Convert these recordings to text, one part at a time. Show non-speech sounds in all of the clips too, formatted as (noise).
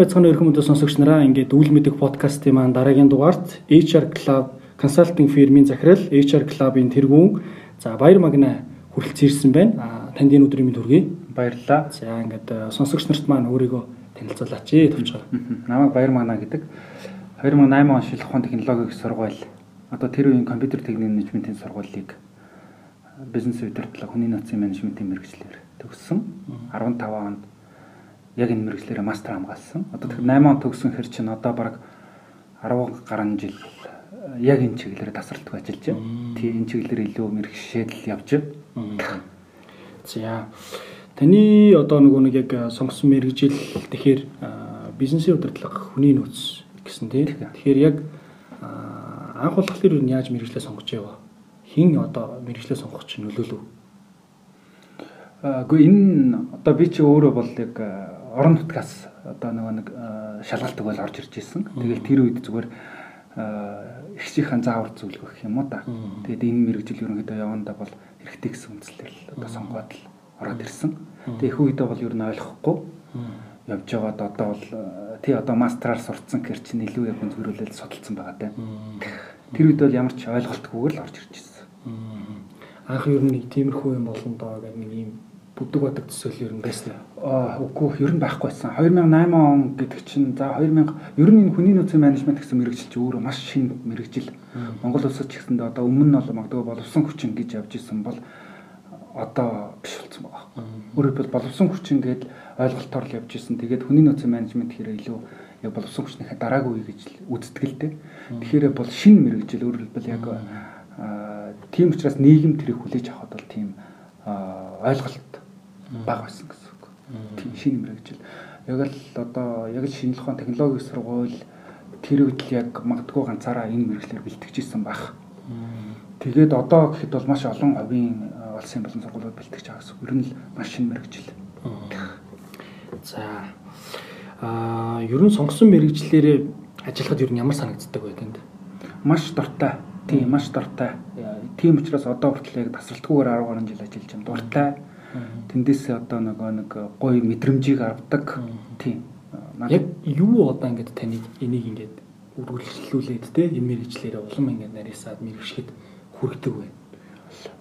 байцгаана өрхөн өдөө сонсогч нараа ингээд үйл мэдэх подкастын маань дараагийн дугаарт HR Club консалтинг фирмийн захирал HR Club-ын тэргүүн за Баяр Магна хүрэлцэн ирсэн байна. А танд энэ өдрийн мэнд хүргэе. Баярлалаа. За ингээд сонсогч нарт маань өөрийгөө танилцуулаач ээ томчгоо. Намайг Баяр Магна гэдэг 2008 он шилэх ухаан технологийн сургууль одоо тэр үеийн компьютер техник менежментийн сургуулийг бизнес удирдлага хүний нөөцийн менежментийн мэрэгчлэр төгссөн 15 онд яг энэ мэрэгчлэрээ мастер хамгаалсан. Одоо тэгэхээр 8 он төгсөн хэр чинь одоо бараг 10 гаруй жил яг энэ чиглэлээр тасралтгүй ажиллаж байна. Тий энэ чиглэлээр илүү мэрэгшээл явж байна. За таны одоо нөгөө нэг яг сонгосон мэрэгжил тэгэхээр бизнесийн удирдлага хүний нөөц гэсэн тий. Тэгэхээр яг анх болохоор юу яаж мэрэгчлээ сонгож яваа? Хин одоо мэрэгчлээ сонгох чинь нөлөөлөв? Гэхдээ энэ одоо би чи өөрөө бол яг орон нутгаас одоо нөгөө нэг шалгалт өгөөл орж ирж исэн. Тэгэл тэр үед зүгээр ихчийнхэн заавар зөвлөх гэх юм уу да. Тэгээд энэ мэрэгжил ерөнхийдөө явандаа бол хэрэгтэй гэсэн үндслээр л одоо сонгоод л ороод ирсэн. Тэгээд их үедээ бол ер нь ойлгохгүй явж байгаад одоо бол тий одоо мастраар сурцсан гэр чинь илүү яг зөвөрүүлэл судалсан байгаа даа. Тэр үед бол ямар ч ойлголтгүйгээр л орж ирж ирсэн. Анх ер нь нэг тиймэрхүү юм болон доо гэдэг нэг юм бүдэг бодог төсөөл ер нь байсан. Аа үгүй ер нь байхгүй байсан. 2008 он гэдэг чинь за 2000 ер нь энэ хүний нөөцийн менежмент гэсэн мэрэгжил чинь өөрөө маш шинэ мэрэгжил. Монгол улсад ч гэсэндээ одоо өмнө нь бол магадгүй боловсон хүчин гэж явж исэн бол одоо биш болсон байгаа. Өөрөөр хэлбэл боловсон хүчин гээд ойлголтоор л явж исэн. Тэгээд хүний нөөцийн менежмент хэрэг илүү яг боловсон хүчнийхээ дараагүй гэж үздэг л дээ. Тэгэхээр бол шинэ мэрэгжил өөрөөр хэлбэл яг тийм учраас нийгэм тэрийг хүлээж авахд бол тийм ойлголт бага байсан гэсэн үг. Тийм шинэ мэрэгжил. Яг л одоо яг л шинжлэх ухааны технологийн сургууль тэр үед л яг магадгүй ганцаараа энэ мэрэгчлэр бэлтгэжсэн баг. Тэгээд одоо гэхэд бол маш олон хувийн улсын болон сургуулиуд бэлтгэж байгаа гэсэн. Ер нь л маш шинэ мэрэгжил. За аа ер нь сонгосон мэрэгчлэрээ ажиллахад ер нь ямар санагддаг вэ тэнд? Маш дуртай. Тийм маш дуртай. Тийм учраас одоо хүртэл яг тасралтгүйгээр 10 гаруй жил ажиллаж байна. Дуртай тэндээсээ одоо нөгөө нэг гоё мэдрэмжийг авдаг. Тийм. Яг юу одоо ингэж таныг энийг ингэж үргэлжлүүлээд те энэ мэрэгчлэрээ улам ингэ нарийсаад мэрэгшгэд хүрдэг вэ?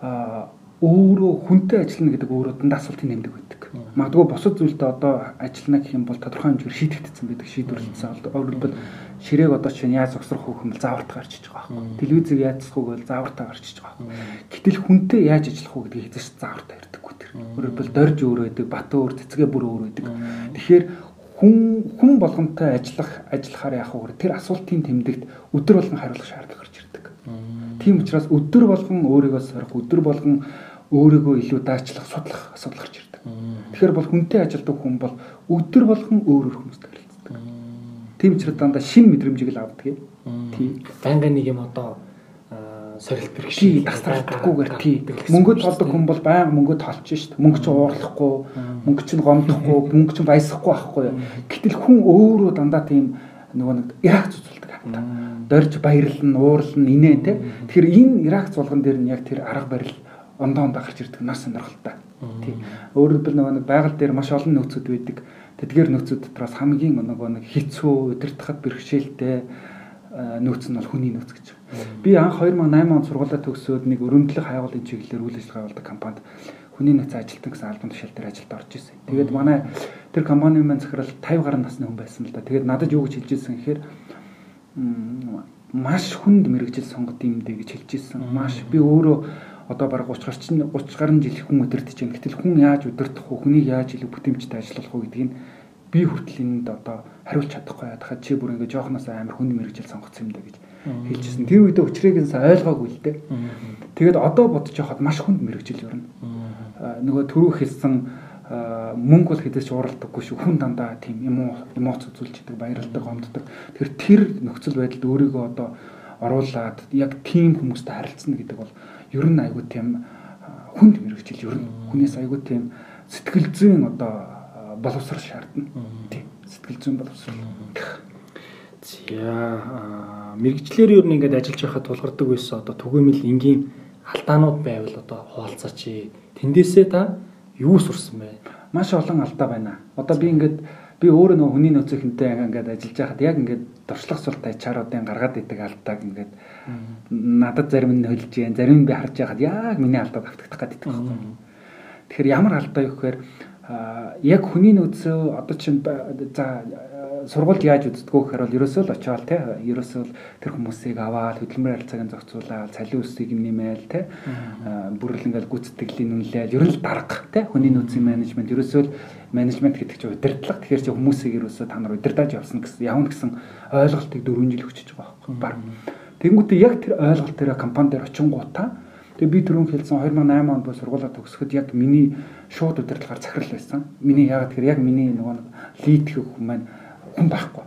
Аа өөрөө хүнтэй ажиллана гэдэг өөрөө дандаа асуултын нэмдэг байдаг. Магадгүй босод зүйлдээ одоо ажиллана гэх юм бол тодорхой хэмжээр шийдэгдсэн байдаг шийдвэрлэлсэн. Өөрөлдвөл ширээг одоо чинь яаж зогсрох хөөх юм бол заавартаа гарчиж байгаа байхгүй. Телевизийг яаж засах уу гэвэл заавартаа гарчиж байгаа. Гэтэл хүнтэй яаж ажиллах уу гэдгийг хэзээ ч заавартаа ярьдаггүй тэр. Өөрөлдвөл дорж өөр байдаг, бат өөр, цэцгээ бүр өөр байдаг. Тэгэхээр хүн хүн болгонтой ажиллах ажиллахаар яах вэ? Тэр асуултын тэмдэгт өдөр болгон хариулах шаардлага гарч ирдэг. Тийм учраас өдөр болгон өөрийгөө сорих, өдөр болгон өөрийгөө илүү даачлах, судлах асуудал гарч ирдэг. Тэгэхээр бол хүнтэй ажилдаг хүн бол өдөр болгон өөр өөр хүмүүстэй харилцдаг. Тийм учраас дандаа шин мэдрэмжийг л авдаг юм. Тийм. Байнгын нэг юм одоо сорилт бэрхшээл тасралтгүйгээр тий. Мөнгө толдог хүн бол байнга мөнгө толч шít. Мөнгө чинь уурлахгүй, мөнгө чинь гомдохгүй, (laughs) мөнгө чинь баясахгүй байхгүй. Гэтэл хүн өөрөө дандаа тийм нөгөө нэг Ирак зүцүүлдэг хамтаа. Дорж баярлан, уурлан, инээ тий. Тэгэхээр энэ Ирак зулган дээр нь яг тэр арга барил ондоо ондоо гарч ирдэг нар сонирхолтой. Тий. Өөрөөр хэлбэл нөгөө нэг байгаль дээр маш олон нөөцүүд байдаг. Тэдгээр нөөцүүд дотроос хамгийн нөгөө нэг хэцүү, удирдахад бэрхшээлтэй нөөц нь бол хүний нөөц гэж. Би анх 2008 онд сургуулаа төгсөөд нэг өрөмдлөх хайгуулын чиглэлээр үйл ажиллагаа явуулдаг компанид хүний нөөц ажилтан гэсэн албан тушаал дээр ажилд орж ирсэн. Тэгээд манай тэр компанийн маань захирал 50 гаруй насны хүн байсан л да. Тэгээд надад юу гэж хэлж ирсэн гэхээр маш хүнд мэрэгжил сонгод юм дэ гэж хэлж ирсэн. Маш би өөрөө одоо бараг 30 гарч 30 гаруй жил хүн өдөртөж байна. Гэтэл хүн яаж өдөртөх вэ? Хүнийг яаж илүү бүтэмжтэй ажиллах вэ гэдгийг би хүртэл энд одоо хариулж чадахгүй яхад чи бүр ингээ жоохноос амар хүн мэрэгжил сонгоцсон юм да гэж хэлжсэн. Тэр үедээ нь ойлгоогүй л дээ. Тэгээд одоо бодож яхад маш хүнд мэрэгжил юу нөгөө төрөө хэлсэн мөнгө бол хэдэж уралдаггүй шүү. Хүн дандаа тийм эмоц үзүүлж идэг, баярлдаг, гомддог. Тэгэхээр тэр нөхцөл байдалд өөрийгөө одоо оруулаад яг тийм хүмүүстэй харилцна гэдэг бол ер нь айгүй тийм хүнд мэрэгжил ер нь хүнээс айгүй тийм сэтгэл зүйн одоо боловсрол шаардна. Тийм сэтгэл зүйн боловсрол. За мэрэгчлэр ер нь ингээд ажиллаж байхад тулгардаг байсан одоо түгээмэл энгийн алдаанууд байвал одоо хуваалцаач. Тэндээсээ та юу сурсан бэ? Маш олон алдаа байна. Одоо би ингээд би өөрөө нөгөө хүний нөөцийнхэнтэй ингээд ажиллаж байхад яг ингээд дуршлах сул тачааруудын гаргаад идэг алдааг ингээд надад зарим нь хөлж जैन зарим нь би харж байхад яг миний алдаад автагдах гэдэг байхгүй. Тэгэхээр ямар алдаа юу гэхээр яг хүний нөөцөө одоо чинь за сургуульд яаж үздэггүй гэхээр бол ерөөсөө л очиод те. Ерөөсөө л тэр хүмүүсийг аваад хөдөлмөр харилцааг зохицуулаад цалин өсийг нэмээл те. Бүрэл ингээл гүйцэтгэлийн үнэлээл ер нь л дарга те. Хүний нөөцийн менежмент ерөөсөө л менежмент гэдэг чинь удирдлага. Тэгэхээр чи хүмүүсийг ерөөсөө та нар удирдах явсан гэсэн явна гэсэн ойлголтыг 4 жил хүчиж байгаа байхгүй. Баг. Тэнгүүтээ яг тэр ойлголт дээр компани дээр очингуудаа Тэгээ би түрүүн хэлсэн 2008 онд сургуулаа төгсөхөд яг миний шууд удирдлагаар захирал байсан. Миний яагаад тэгэхээр яг миний нөгөө лид гэх хүмүүс маань хүн байхгүй.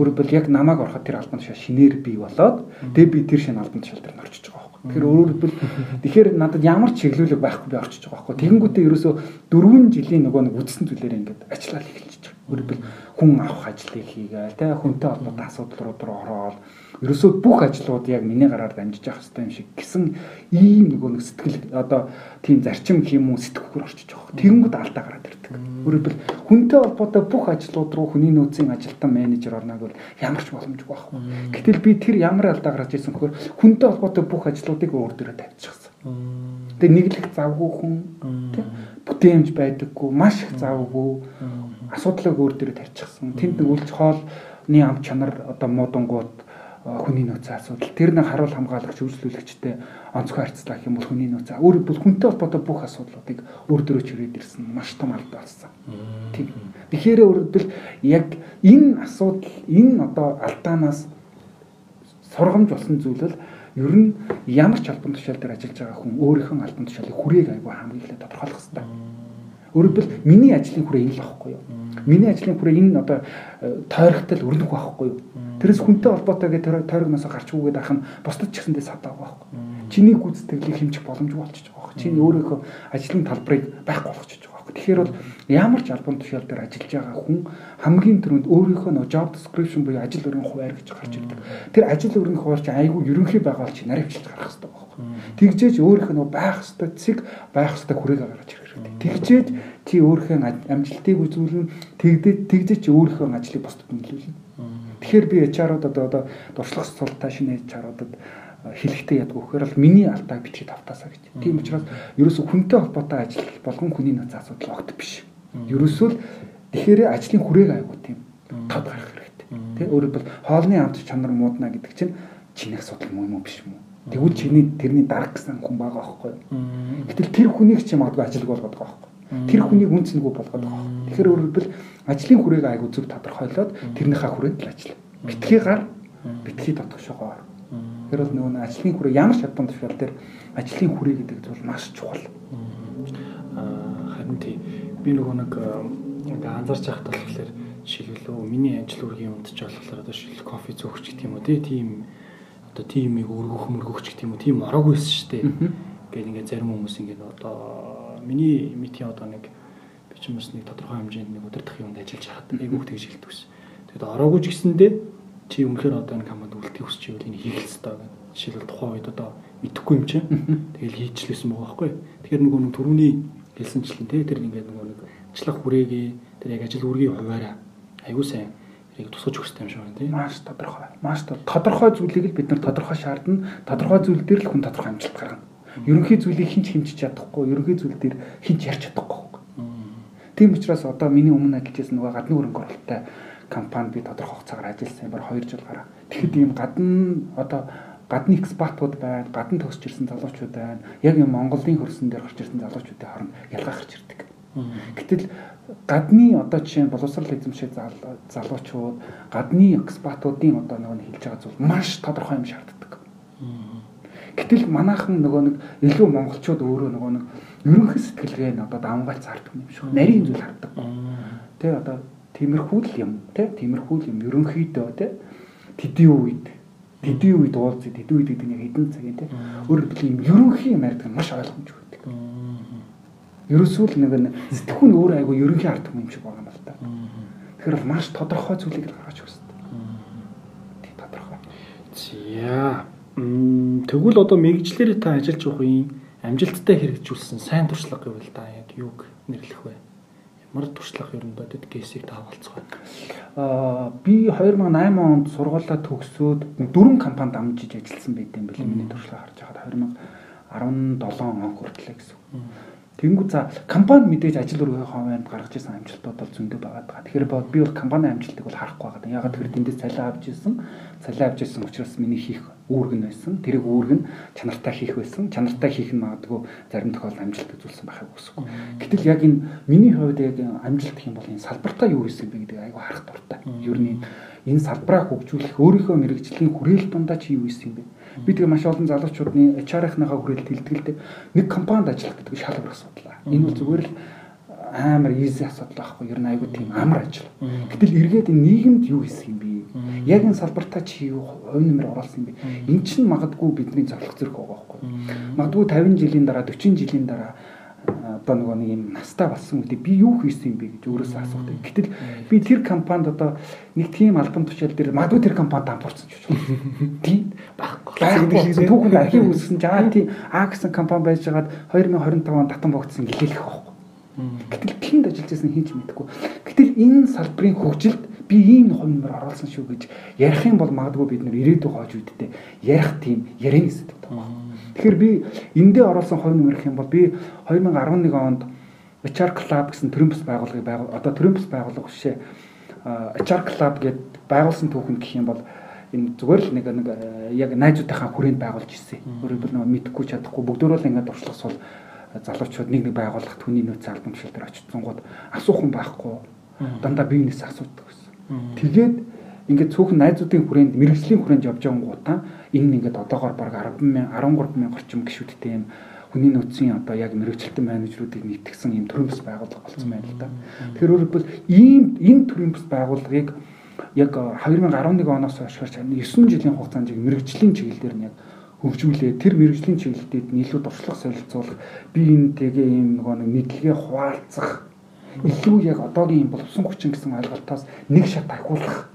Өөрөөр яг намайг ороход тэр албан тушаал шинээр бий болоод тэгээ би тэр шинэ албан тушаал дээр орчиж байгаа байхгүй. Тэгэхээр өөрөөр хэлбэл (laughs) тэгэхээр надад ямар ч чиглүүлэг байхгүй би орчиж байгаа байхгүй. Тэгэнгүүтээ ерөөсөө 4 жилийн нөгөө нэг үдсэн зүйлээр ингээд ажиллаад эхэлчихэж байгаа. Өөрөөр хүн авах ажлыг хийгээл тэ хүнтэй холбоотой асуудлууд руу ороод ерөөсөө бүх ажлууд яг миний гараар дамжиж явах хэрэгтэй юм шиг гэсэн ийм нөгөө нэг сэтгэл одоо тийм зарчим юм уу сэтгүүгээр орчиж байгаа. Тэгэнгүүт алдаа гараад ирдэг. Өөрөөр хүнтэй холбоотой бүх ажлууд руу хүний нөөцийн ажилтан менежер орног бол ямар ч боломжгүй байхгүй. Гэтэл би тэр ямар алдаа гараад ирсэн гэхээр хүнтэй холбоотой бүх ажлуудыг өөр дөрөө тавьчихсан. Тэгээ нэг л их завгүй хүн тийм бүтээмж байдаггүй маш их завгүй асуудлыг өөр дөрөө тавьчихсан. Тэнд нэг үлч хоолны ам чанар одоо муудангууд хүний нөөцийн асуудал. Тэр нэг харуул хамгаалагч үйлчлүүлэгчтэй онцгой харьцлаа гэх юм бол хүний нөөц. Өөр бүр хүнтэй холбоотой бүх асуудлуудыг өөр дөрөв чирээд ирсэн маш том алдаа болсон. Тийм. Тэгэхээр өөрөлдөл яг энэ асуудал энэ одоо алдаанаас сургамж болсон зүйл бол ер нь ямар ч албан тушаал дээр ажиллаж байгаа хүн өөрийнхөө албан тушаалыг хүрээг айгүй хамгийн тодорхойлох хэрэгтэй. Өөрөлдөл миний ажлын хүрээ энэ л аахгүй юу? Миний ажлын хүрээ энэ одоо э, тойрогтол өрнөх байхгүй юу? Тэрээс хүнтэй холбоотой гэдэг тойрогноос гарч үгээд ах нь бусдад ч гэсэндээ садаг байхгүй. Чиний гүйцэтгэлийг хэмжих боломжгүй болчихж байгаа. Чиний өөрийнхөө ажлын талбарыг байхгүй болгочихж байхгүй. Тэгэхээр бол ямар ч албан тушаал дээр ажиллаж байгаа хүн хамгийн түрүүнд өөрийнхөө нөө job description буюу ажил өрийн хуваар гэж гарч ирдэг. Тэр ажил өрийн хуваар чи айгүй ерөнхий байгаа чи наривчлж гарах хэрэгтэй байхгүй. Тэгжээж өөрийнхөө нөө байх хэрэгтэй цэг байх хэрэгтэй хүрээг гаргаж ирэх хэрэгтэй. Тэгжээж чи өөрийнхөө амжилтыг үзүүлнэ. Тэгдэж тэгжээж чи өөрийнхөө ажлыг бусдад нөлөөлнө. Тэгэхээр би HR-ууд одоо дуршлах суултаа шинэ HR-уудад хэлэхдээ ядг өгөхөр л миний алдааг битгий тавтаасаа гэж. Тийм учраас ерөөсө хүнтэй холбоотой ажил болгон хүний нөөц асуудал огт биш. Ерөөсөө л тэгэхээр ажлын хүрээг аягүй тийм тод гарах хэрэгтэй. Тэ өөрөөр бол хоолны амт чанар муудна гэдэг чинь чиний асуудал юм уу биш юм уу? Тэгвэл чиний тэрний дарга гэсэн хүн байгаа байхгүй юу? Гэтэл тэр хүнийг чи магадгүй ажилг болгоод байгаа байхгүй юу? Тэр хүнийг үнцэнгүй болгоод байгаа байхгүй юу? Тэгэхээр өөрөөр хэлбэл ажлын хүрээг айгуу зөв тодорхойлоод тэрнийхээ хүрээнд л ажил. Битгий гар, битгий дотгошоогоор. Тэр бол нөгөө ажлын хүрээ ямар шатбан тушаал дээр ажлын хүрээ гэдэг зүйл маш чухал. Харин тий би нөгөө нэг ингээ анзаарч байхад болохоор жишээлбэл миний ажил үргийн унтж болохоор одоо шил кофе зөөгч гэх юм уу тийм одоо тиймийг өргөх мөргөхч гэх юм уу тийм ороогүйсэн шүү дээ. Гэт ингээ зарим хүмүүс ингээ одоо миний митийн одоо нэг би ч юм бас нэг тодорхой хэмжээнд нэг удирдах юмд ажиллаж хахад айгүйх тэгж хэлдэг ус. Тэгэд ороогүй ч гэсэндээ чи үнэхээр одоо энэ команд үлдээх хүсч ивэл энэ хийх хэрэгтэй гэдэг. Жишээлбэл тухайн үед одоо мэдэхгүй юм чинь (laughs) тэгэл хийчлээсэн байгаа байхгүй. Тэгэхээр нөгөө нэг түрүүний хэлсэнчлэн те тэр ингээд нөгөө нэг ажиллах хүрээгээ тэр яг ажил үргийн хуваараа аюу сайн яг тусгаж өгөх юм шиг байна тийм. Маш тодорхой. Маш тодорхой зүйлийг л бид нар тодорхой шаардна. Тодорхой зүйл дээр л хүн тодорхой амжилт гаргана. Ерөнхий зүйлийг хинч хэмжиж чадахгүй, ерөнхий зүйл дээр хинч ярьж чадахгүй. Тийм учраас одоо миний өмнө ажиллаж байсан нөгөө гадны хөрөнгө оруулалттай компани би тодорхой хугацаагаар ажилласан юм бар 2 жил гараа. Тэгэхэд ийм гадна одоо гадны экспатууд байна, гадна төгсч ирсэн залуучууд байна. Яг юм Монголын хөрсөн дээр гарч ирсэн залуучуудын хооронд ялгаа гарч ирдэг. Гэтэл гадны одоо жишээ нь боловсрал эзэмшээ залуучууд гадны экспатуудын одоо нөгөө хэлж байгаа зүйл маш тодорхой юм шаарддаг. Гэтэл манайхан нөгөө нэг илүү монголчууд өөрөө нөгөө нэг ерөнхий сэтгэлгээ нь одоо давмгаал цаардаг юм шиг. Нарийн зүйл хардаг. Тэ одоо тиймэрхүү л юм тэ тиймэрхүү л юм ерөнхийдөө тэ тэдийн үед тэдийн үед уулзъя тэдийн үед гэдэг нэг хэдэн цагийн тэ өөрөөр хэлбэл юм ерөнхий юм ярьдаг маш ойлгомжтой байдаг. Ерөөсөө л нэг сэтгхүүн өөр айгу ерөнхий ард юм шиг байгаа юм л та. Тэгэхээр маш тодорхой зүйлийг гаргаж өгсөн. Тий тодорхой. За. Тэгвэл одоо мэрэгчлэрээ та ажиллаж явах юм амжилттай хэрэгжүүлсэн сайн туршлага гэвэл та яг юуг нэрлэх вэ? Ямар туршлага ер нь бодит кейсийг та болцгоо. Аа би 2008 онд сургуулаа төгсөөд дөрвөн компанид амжиж ажилласан байдсан байл миний туршлага харж байхад 2017 он хүртэл гэсэн. Тэнгүү за компани мэдээж ажил өргөхийн хавьянд гаргаж ирсэн амжилтууд бол зөндөө байгаад байгаа. Тэгэхээр би бол компани амжилтыг бол харахгүй байгаа. Ягаад тэгэхээр тэндээс цалин авч ирсэн. Цалин авч ирсэн учраас миний хийх үүрэг нь байсан. Тэрийг үүрэг нь чанартай хийх байсан. Чанартай хийх нь магадгүй зарим тохиолдолд амжилт үзүүлсэн байхыг хүсэхгүй. Гэтэл яг энэ миний хувьд яг амжилт гэх юм бол энэ салбартаа юу хийсэн бэ гэдэг айгүй харах дуртай. Ер нь энэ салбараа хөгжүүлэх өөрийнхөө мэрэгжлийн хүрээл дундаа чи юу хийсэн бэ? Би тэгээ маш олон залуучуудын HR-ийнхнийхаа хүрээлт хэлтгэлтэй нэг компанид ажиллах гэдэг шалгуур асуудал. Энэ бол зүгээр л амар easy асуудал байхгүй ер нь айгүй тийм амар ажил. Гэтэл эргээд энэ нийгэмд юу хийсэн юм бэ? Яг энэ салбартаа чи юу хувь нэмэр оруулсан юм бэ? Эн чинь магадгүй бидний зорилго зэрэг байгаа байхгүй. Магадгүй 50 жилийн дараа 40 жилийн дараа одоо нөгөө нэг юм настай болсон үедээ би юу хийсэн юм бэ гэж өөрөөсөө асуух. Гэтэл би тэр компанид одоо нэг тийм албан тушаал дээр магадгүй тэр компанид дампуурсан ч гэж байна. Тийм байхгүй. Түүхэнд архив үүсгэн жаа тийм А гэсэн компани байж байгаад 2025 он татан богдсон гэлээлэх байхгүй. Гэтэл тэнд ажиллаж байсан хийж мэдэхгүй. Гэтэл энэ салбарын хөгжилд би ийм хомноор оруулсан шүү гэж ярих юм бол магадгүй бид нэр ирээдүйн хойч үедээ ярих тийм ярианы сэдв байна. Тэгэхээр би эндээ оруулсан хувь нэмэрх юм бол би 2011 онд HR Club гэсэн төрөмбс байгууллагыг байгуул одоо төрөмбс байгууллага бишээ HR Club гэдэг байгуулсан түүхэнд гэх юм бол энэ зүгээр л нэг нэг яг найзуудынхаа хүрээнд байгуулж ирсэн. Өөрөөр хэлбэл мэдхгүй чадахгүй. Бүгдөө л ингээд туршлах сул залуучууд нэг нэг байгууллах түүний нөөц албан тушаал дээр очсон гот асуух хүн байхгүй. Дандаа биенээс асуудаг гэсэн. Тэгээд ингээд цөөхөн найзуудын хүрээнд мэрэгжлийн хүрээнд явж байгаа гутаа энэ ингээд одоогоор баг 10 мянга 13 мянга орчим гişүүдтэй юм хүний нөөцийн одоо яг мэрэгчлэлтэн менежерүүдийг нийтгсэн юм төрийн бас байгууллага болсон байна л да. Тэгэхээр өөрөөр хэлбэл ийм энэ төрийн бас байгууллагыг яг 2011 оноос хойш 9 жилийн хугацаанд яг мэрэгжлийн чиглэлээр нь яг хөгжүүлээ. Тэр мэрэгжлийн чиглэлтэд илүү туршлага солилцуулах, би энэ тэгээ ийм нөгөө нэг мэдлэгээ хуваалцах илүү яг одоогийн боловсон хүчин гэсэн ойлголтоос нэг шат ахиулах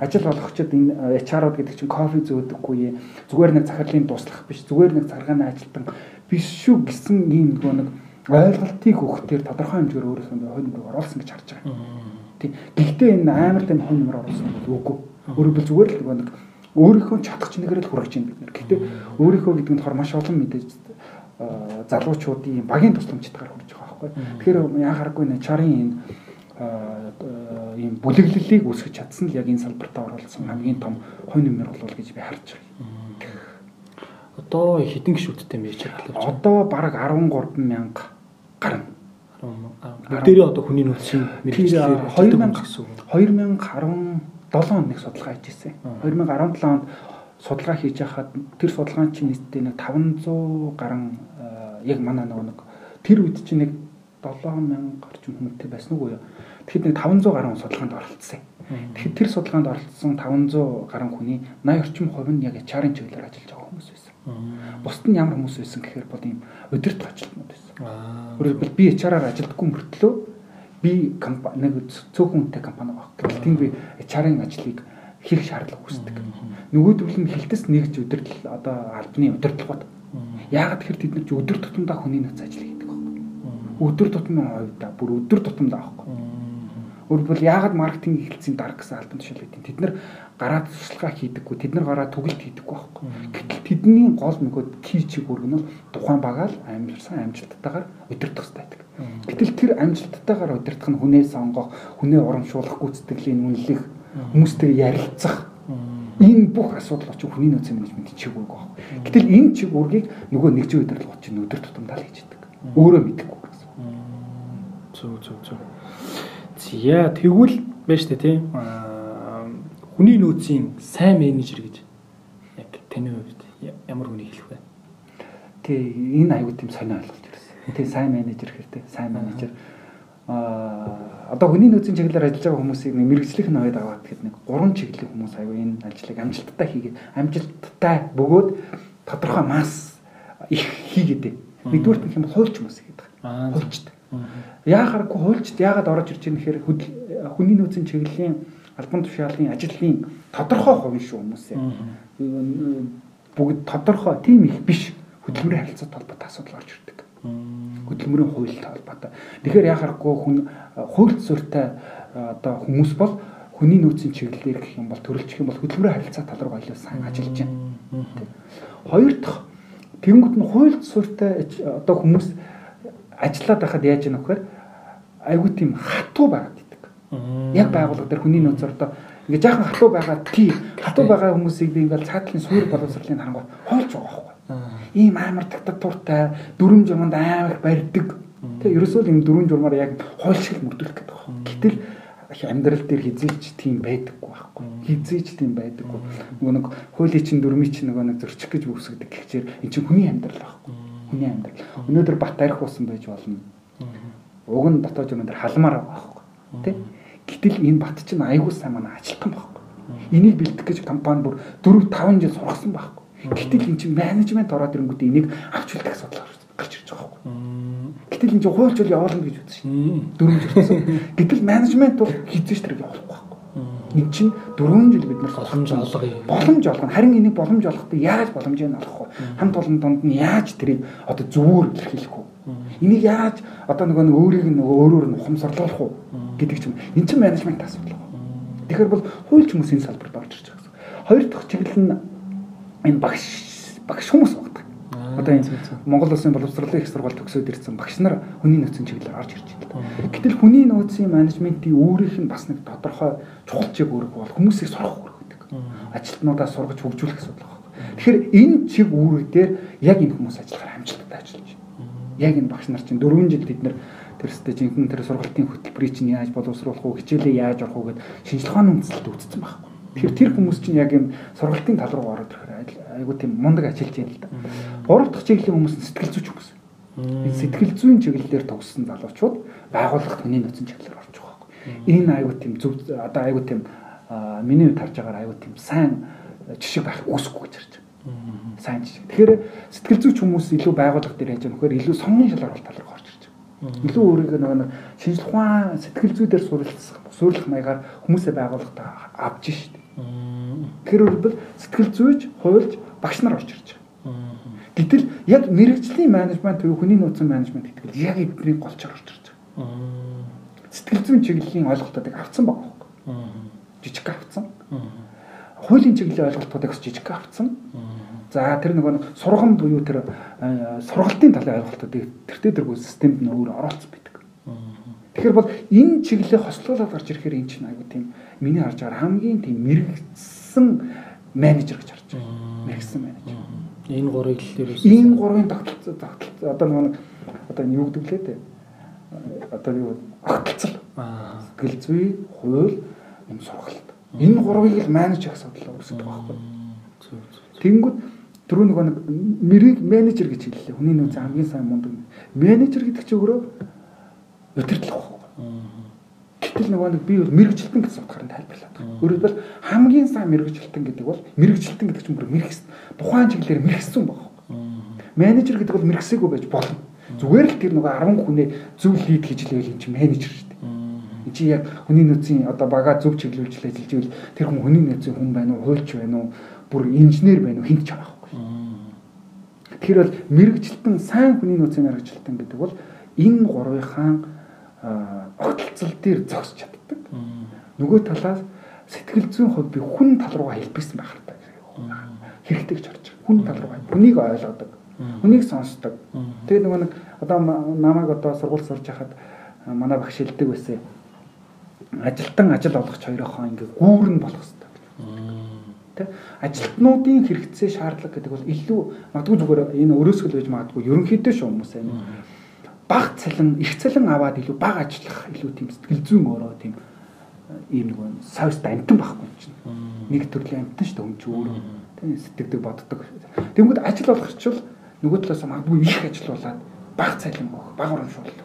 ажил олгогчид энэ HR-ууд гэдэг чинь кофе зөөдөггүй зүгээр нэг захирлын дуслах биш зүгээр нэг царгааны ажилтан биш шүү гэсэн ийм нөгөө нэг ойлголтыг өгөхтэр тодорхой хэмжээгээр өөрөөсөө хонь нэмэр оруулсан гэж харж байгаа. Тий. Гэхдээ энэ амар тань хонь нэмэр оруулсан бол үгүй. Өөрөөр зүгээр л нөгөө нэг өөрийнхөө чадах чинээгээр л хүргэж байна бид нэр. Гэхдээ өөрийнхөө гэдэг нь хор маш олон мэдээж залуучуудын багийн тусламжтайгаар хүрж байгаа байхгүй. Тэгэхээр яа харахгүй нэ чарын энэ ийм бүлэглэлийг үүсгэж чадсан л яг энэ салбарт оролцсон хамгийн том хонь нэмэр болов гэж би харж байгаа. Одоо хэдэн гişүүдтэй мэж байна? Одоо бараг 13 мянга гарна. Бүгдээрээ одоо хүний нөөцийн мэрэгчлэр 2000 гэсэн үг. 2017 онд нэг судалгаа хийж ирсэн. 2017 онд судалгаа хийж байхад тэр судалгаан чинь нийтдээ нэг 500 гарan яг манай нөгөө нэг тэр үед чинь нэг 7000 орчим хүнтэй байсан уу юу? Тэгэхэд нэг 500 гаруй судалгаанд оролцсон. Тэгэхээр тэр судалгаанд оролцсон 500 гаруй хүний 80 орчим хувь нь яг HR-ын чиглэлээр ажиллаж байгаа хүмүүс байсан. Бусд нь ямар хүмүүс байсан гэхээр бол ийм өдөрт ажилтнууд байсан. Өөрөөр би HR-аар ажилдаггүй мөртлөө би компани нэг цөөхөн хүнтэй компани баг. Гэтэл тийм би HR-ын ажлыг хийх шаардлага үүсдэг. Нөгөөдөл нь хилтэс нэгж өдөрт одоо албаны удирдлагууд. Яагаад тэгэхээр тэд нар өдөр тутамдаа хүний нөөц ажил. Өдөр тутмын хувьда бүр өдөр тутамдаа аахгүй Өөрөлдвөл яагаад маркетинг эхэлсэн дарга гэсэн албан тушаал гэдэг. Тэд нар гараад туршлагаа хийдэггүй. Тэд нар гараад түгэлт хийдэггүй байхгүй. Гэтэл тэдний гол нөгөөд кий чиг үүрэг нь тухайн багаал амьдсан амжилттайгаар удирдах хэрэгтэй байдаг. Гэтэл тэр амжилттайгаар удирдах нь хүнээ сонгох, хүнээ урамшуулах гүйцэтгэлийн үнэлэх, хүмүүстэй ярилцах энэ бүх асуудал очив хүний нөөцийн менежмент чиг үүрэг байна. Гэтэл энэ чиг үүргийг нөгөө нэгжийн удирдлага чинь өдөр тутамдаа л хийж идэг. Өөрөө гэсэн. Зөв зөв зөв. Зя тэгвэл байна штэ тийм. Хүний нөөцийн сайн менежер гэж яг таны хувьд ямар хүнийг хэлэх вэ? Тий, энэ аюул тийм сонио ойлголт ирсэн. Тий, сайн менежер хэрэгтэй. Сайн менежер а одоо хүний нөөцийн чиглэлээр ажиллаж байгаа хүмүүсийг нэг мэрэгжлийнх нь аваад аваад гэхэд нэг гурван чиглэлийн хүмүүс аюу энэ ажлыг амжилттай хийгээд амжилттай бөгөөд тодорхой масс их хийгээд. Нэгдүгээр нь юм хуульч хүмүүс гэдэг. Хуульчтай. Яа харахгүй хуульчд яагаад орж ирж байгаа нэхэр хүний нөөцийн чиглэлийн албан тушаалын ажлын тодорхой хувь шүү хүмүүсээ. Бүгд тодорхой тийм их биш хөдөлмөрийн харилцаа толботой асуудал орж ирдэг. хөдөлмөрийн хуультай холбоотой. Тэгэхээр яхахгүй хүн хууль зөртэй одоо хүмүүс бол хүний нөөцийн чиглэлээр гэх юм бол төрөлжих юм бол хөдөлмөрийн харилцаа тал руу илүү сайн ажиллаж байна. Хоёр дахь тэнгууд нь хууль зөртэй одоо хүмүүс ажиллаад байхад яаж яах вэ? Айгуу тийм хатуу байгаад идэг. Яг байгууллага дээр хүний нөөцөөр одоо ингээ жаахан хатуу байгаа тий хатуу байгаа хүмүүсийг би ингээл цаатлын суур боловсролын харангуй хоолж байгаа байхгүй. Ийм амар диктатуртай дүрм журманд амар их барьдаг. Тэгээ ерөөсөө л юм дүрм журмаар яг хоолшиг мөрдүүлэх гэдэг байна. Гэтэл амьдрал дээр хизээч тийм байдаггүй байхгүй. Хизээч тийм байдаггүй. Нөгөө нэг хуулийн чин дүрмийн чин нөгөө нэг зөрчих гэж үүсгдэг гэхчээр эн чинь хүний амьдрал байхгүй. Хүний амьдрал. Өнөөдөр бат арих уусан байж болно. Уг нь дотоод юм дээр халмаар байгаа байхгүй. Тэ? Гэтэл энэ бат чинь айгүй сайн манай ажилтан байхгүй. Энийг бэлдэх гэж компани бүр 4 5 жил сургасан байхгүй. Гэтэл эн чинь менежмент ороод ирэнгүүт энийг авч үлдэх асуудал гарч ирж байгаа байхгүй. Гэтэл энэ чинь хуульч бол явуулна гэж үзсэн шин. Дөрөв жил. Гэтэл менежмент бол хийжээч тэрийг явуулахгүй байхгүй. Энд чинь 4 жил бид нар боломж олгоё. Боломж олгоно. Харин энийг боломж олохдоо яаж боломжийг олгох вэ? Хамт олон донд нь яаж тэрийг одоо зөвөр илэрхийлэх вэ? Энийг яаж одоо нөгөө нэг өөрийг нөгөө өөрөөр нь ухамсарлуулах уу гэдэг ч юм. Энд чинь менежмент асуудал байна. Тэгэхээр бол хуульч хүмүүс энэ салбарт орж ирж байгаа гэсэн. Хоёр дахь чиглэл нь энэ багш багш хүмүүс багтдаг. Одоо энэ Монгол Улсын боловсролын их сургууль төгсөөд ирсэн багш нар хүний нөөцийн чиглэлээр орж ирж байна. Гэтэл хүний нөөцийн менежментийн өөрийнх нь бас нэг тодорхой чухал чиг үүрэг бол хүмүүсийг сурах үүрэг гэдэг. Ажилтнуудаа сургаж хөгжүүлэх асуудал байна. Тэгэхээр энэ чиг үүрэг дээр яг энэ хүмүүс ажиллахаар амжилттай ажиллаж байна яг энэ багш нар чинь 4 жил бид нар тэр өстэй жинхэнэ тэр сургалтын хөтөлбөрийг чинь яаж боловсруулах уу, хичээлээ яаж орох уу гэд шинжилгээ ухааны үндэслэлд үүссэн байхгүй. Тэгэхээр тэр хүмүүс чинь яг юм сургалтын тал руу ороод ирэхээр айгуу тийм мундаг ажиллаж байна л да. Гурав дахь чиглэлийн хүмүүс нь сэтгэл зүйч хүмүүс. Энэ сэтгэл зүйн чиглэлээр төгссөн залуучууд байгууллагт хүний нөөцийн чиглэлээр орж байгаа байхгүй. Энэ айгуу тийм зөв одоо айгуу тийм миний хувьд харж байгаагаар айгуу тийм сайн жишг байх үүсэхгүй гэж харж сайн жишээ. Тэгэхээр сэтгэл зүйч хүмүүс илүү байгууллага дээр яаж вэ? илүү сонгийн шалгуур тал руу орж ирж байгаа. Илүү өөрийгөө нөгөө шинжлэх ухаан сэтгэл зүй дээр суралцах, суурилах маягаар хүмүүсээ байгууллагад авч штеп. Тэгэхээр бол сэтгэл зүйч, хуульч, багш нар орж ирж байгаа. Гэтэл яг мэрэгжлийн менежмент буюу хүний нөөцийн менежмент гэдэг нь яг эдний голчоор орж ирж байгаа. Сэтгэл зүйн чиглэлийн ойлголтуудыг авцсан байхгүй. Жижиг авцсан. Хуулийн чиглэлийн ойлголтуудыг жижиг авцсан. За тэр нөгөө сургам буюу тэр сургалтын талын ойлголтуудыг тэртээ дэргүй системд нь өөр оролцсон байдаг. Тэгэхээр бол энэ чиглэлээ хослуулаад гарч ирэхээр эн чинь аягүй тийм миний харж байгаа хамгийн тийм мэрэгсэн менежер гэж харж байгаа. Мэрэгсэн менежер. Энэ гурыг л ерөөс энэ гурвын тогтолцоо тогтолцоо одоо нөгөө одоо юу гэдэг лээ дээ. Одоо юу огтлцол. Сэтгэл зүй, хууль, юм сургалт. Энэ гурвыг л менеж хийх асуудал үүсдэг байхгүй. Тэнгүүд Түрүү нөгөө нэг мэрийг менежер гэж хэллээ. Хүний нөөц хамгийн сайн мундаг. Менежер гэдэг чинь өөрөө удирдлага байхгүй. Гэтэл нөгөө нэг би бол мэрэгжилтэн гэсэн утгаар нь тайлбарлаад байна. Өөрөөр хэлбэл хамгийн сайн мэрэгжилтэн гэдэг бол мэрэгжилтэн гэдэг чинь бүр мэрэгс тухайн чиглэлээр мэрэгсэн байгаа. Менежер гэдэг бол мэрэгсээгүй байж болно. Зүгээр л тэр нөгөө 10 хүнээ зөв лид хийж лээвэл энэ чинь менежер шүү дээ. Чи яг хүний нөөцийн одоо бага зөв чиглүүлж ажиллаж ивэл тэр хүн хүний нөөцийн хүн байна уу, хуульч байна уу, бүр инженер байна уу, хинт ч байгаа Тэгэхээр бол мэрэгжилтэн сайн хүний нөөцийн мэрэгжилтэн гэдэг бол энэ гурвынхаа огтлцол дээр зогсож чаддаг. Нөгөө талаас сэтгэл зүйн хувьд би хүн тал руугаа хэлбэсэн байх хэрэгтэй хэрэгтэй гэж харж байгаа. Хүн тал руугаа хүнийг ойлгодог. Хүнийг сонсдог. Тэгээ нөгөө нэг одоо намайг одоо сургууль сурж хахад манай багш хэлдэг байсан. Ажилтан ажил олгогч хоёроо ингээ гүүрэн болох хэрэгтэй Тэ? Ажилтнуудын хэрэгцээ шаардлага гэдэг бол илүү магадгүй зүгээр энэ өрөөсгөл байж магадгүй ерөнхийдөө шүү хүмүүс амин баг цалин их цалин аваад илүү баг ажиллах илүү тийм сэтгэл зүйн өөрөө тийм ийм нэг савст амтан байхгүй чинь. Нэг төрлийн амтан шүү дээ чинь өөрөө. Тийм сэтгэдэг боддог. Тэгмэд ажил болгочвол нөгөө талаас магадгүй их ажиллаулаад баг цалин өгөх баг урамшуул өгөх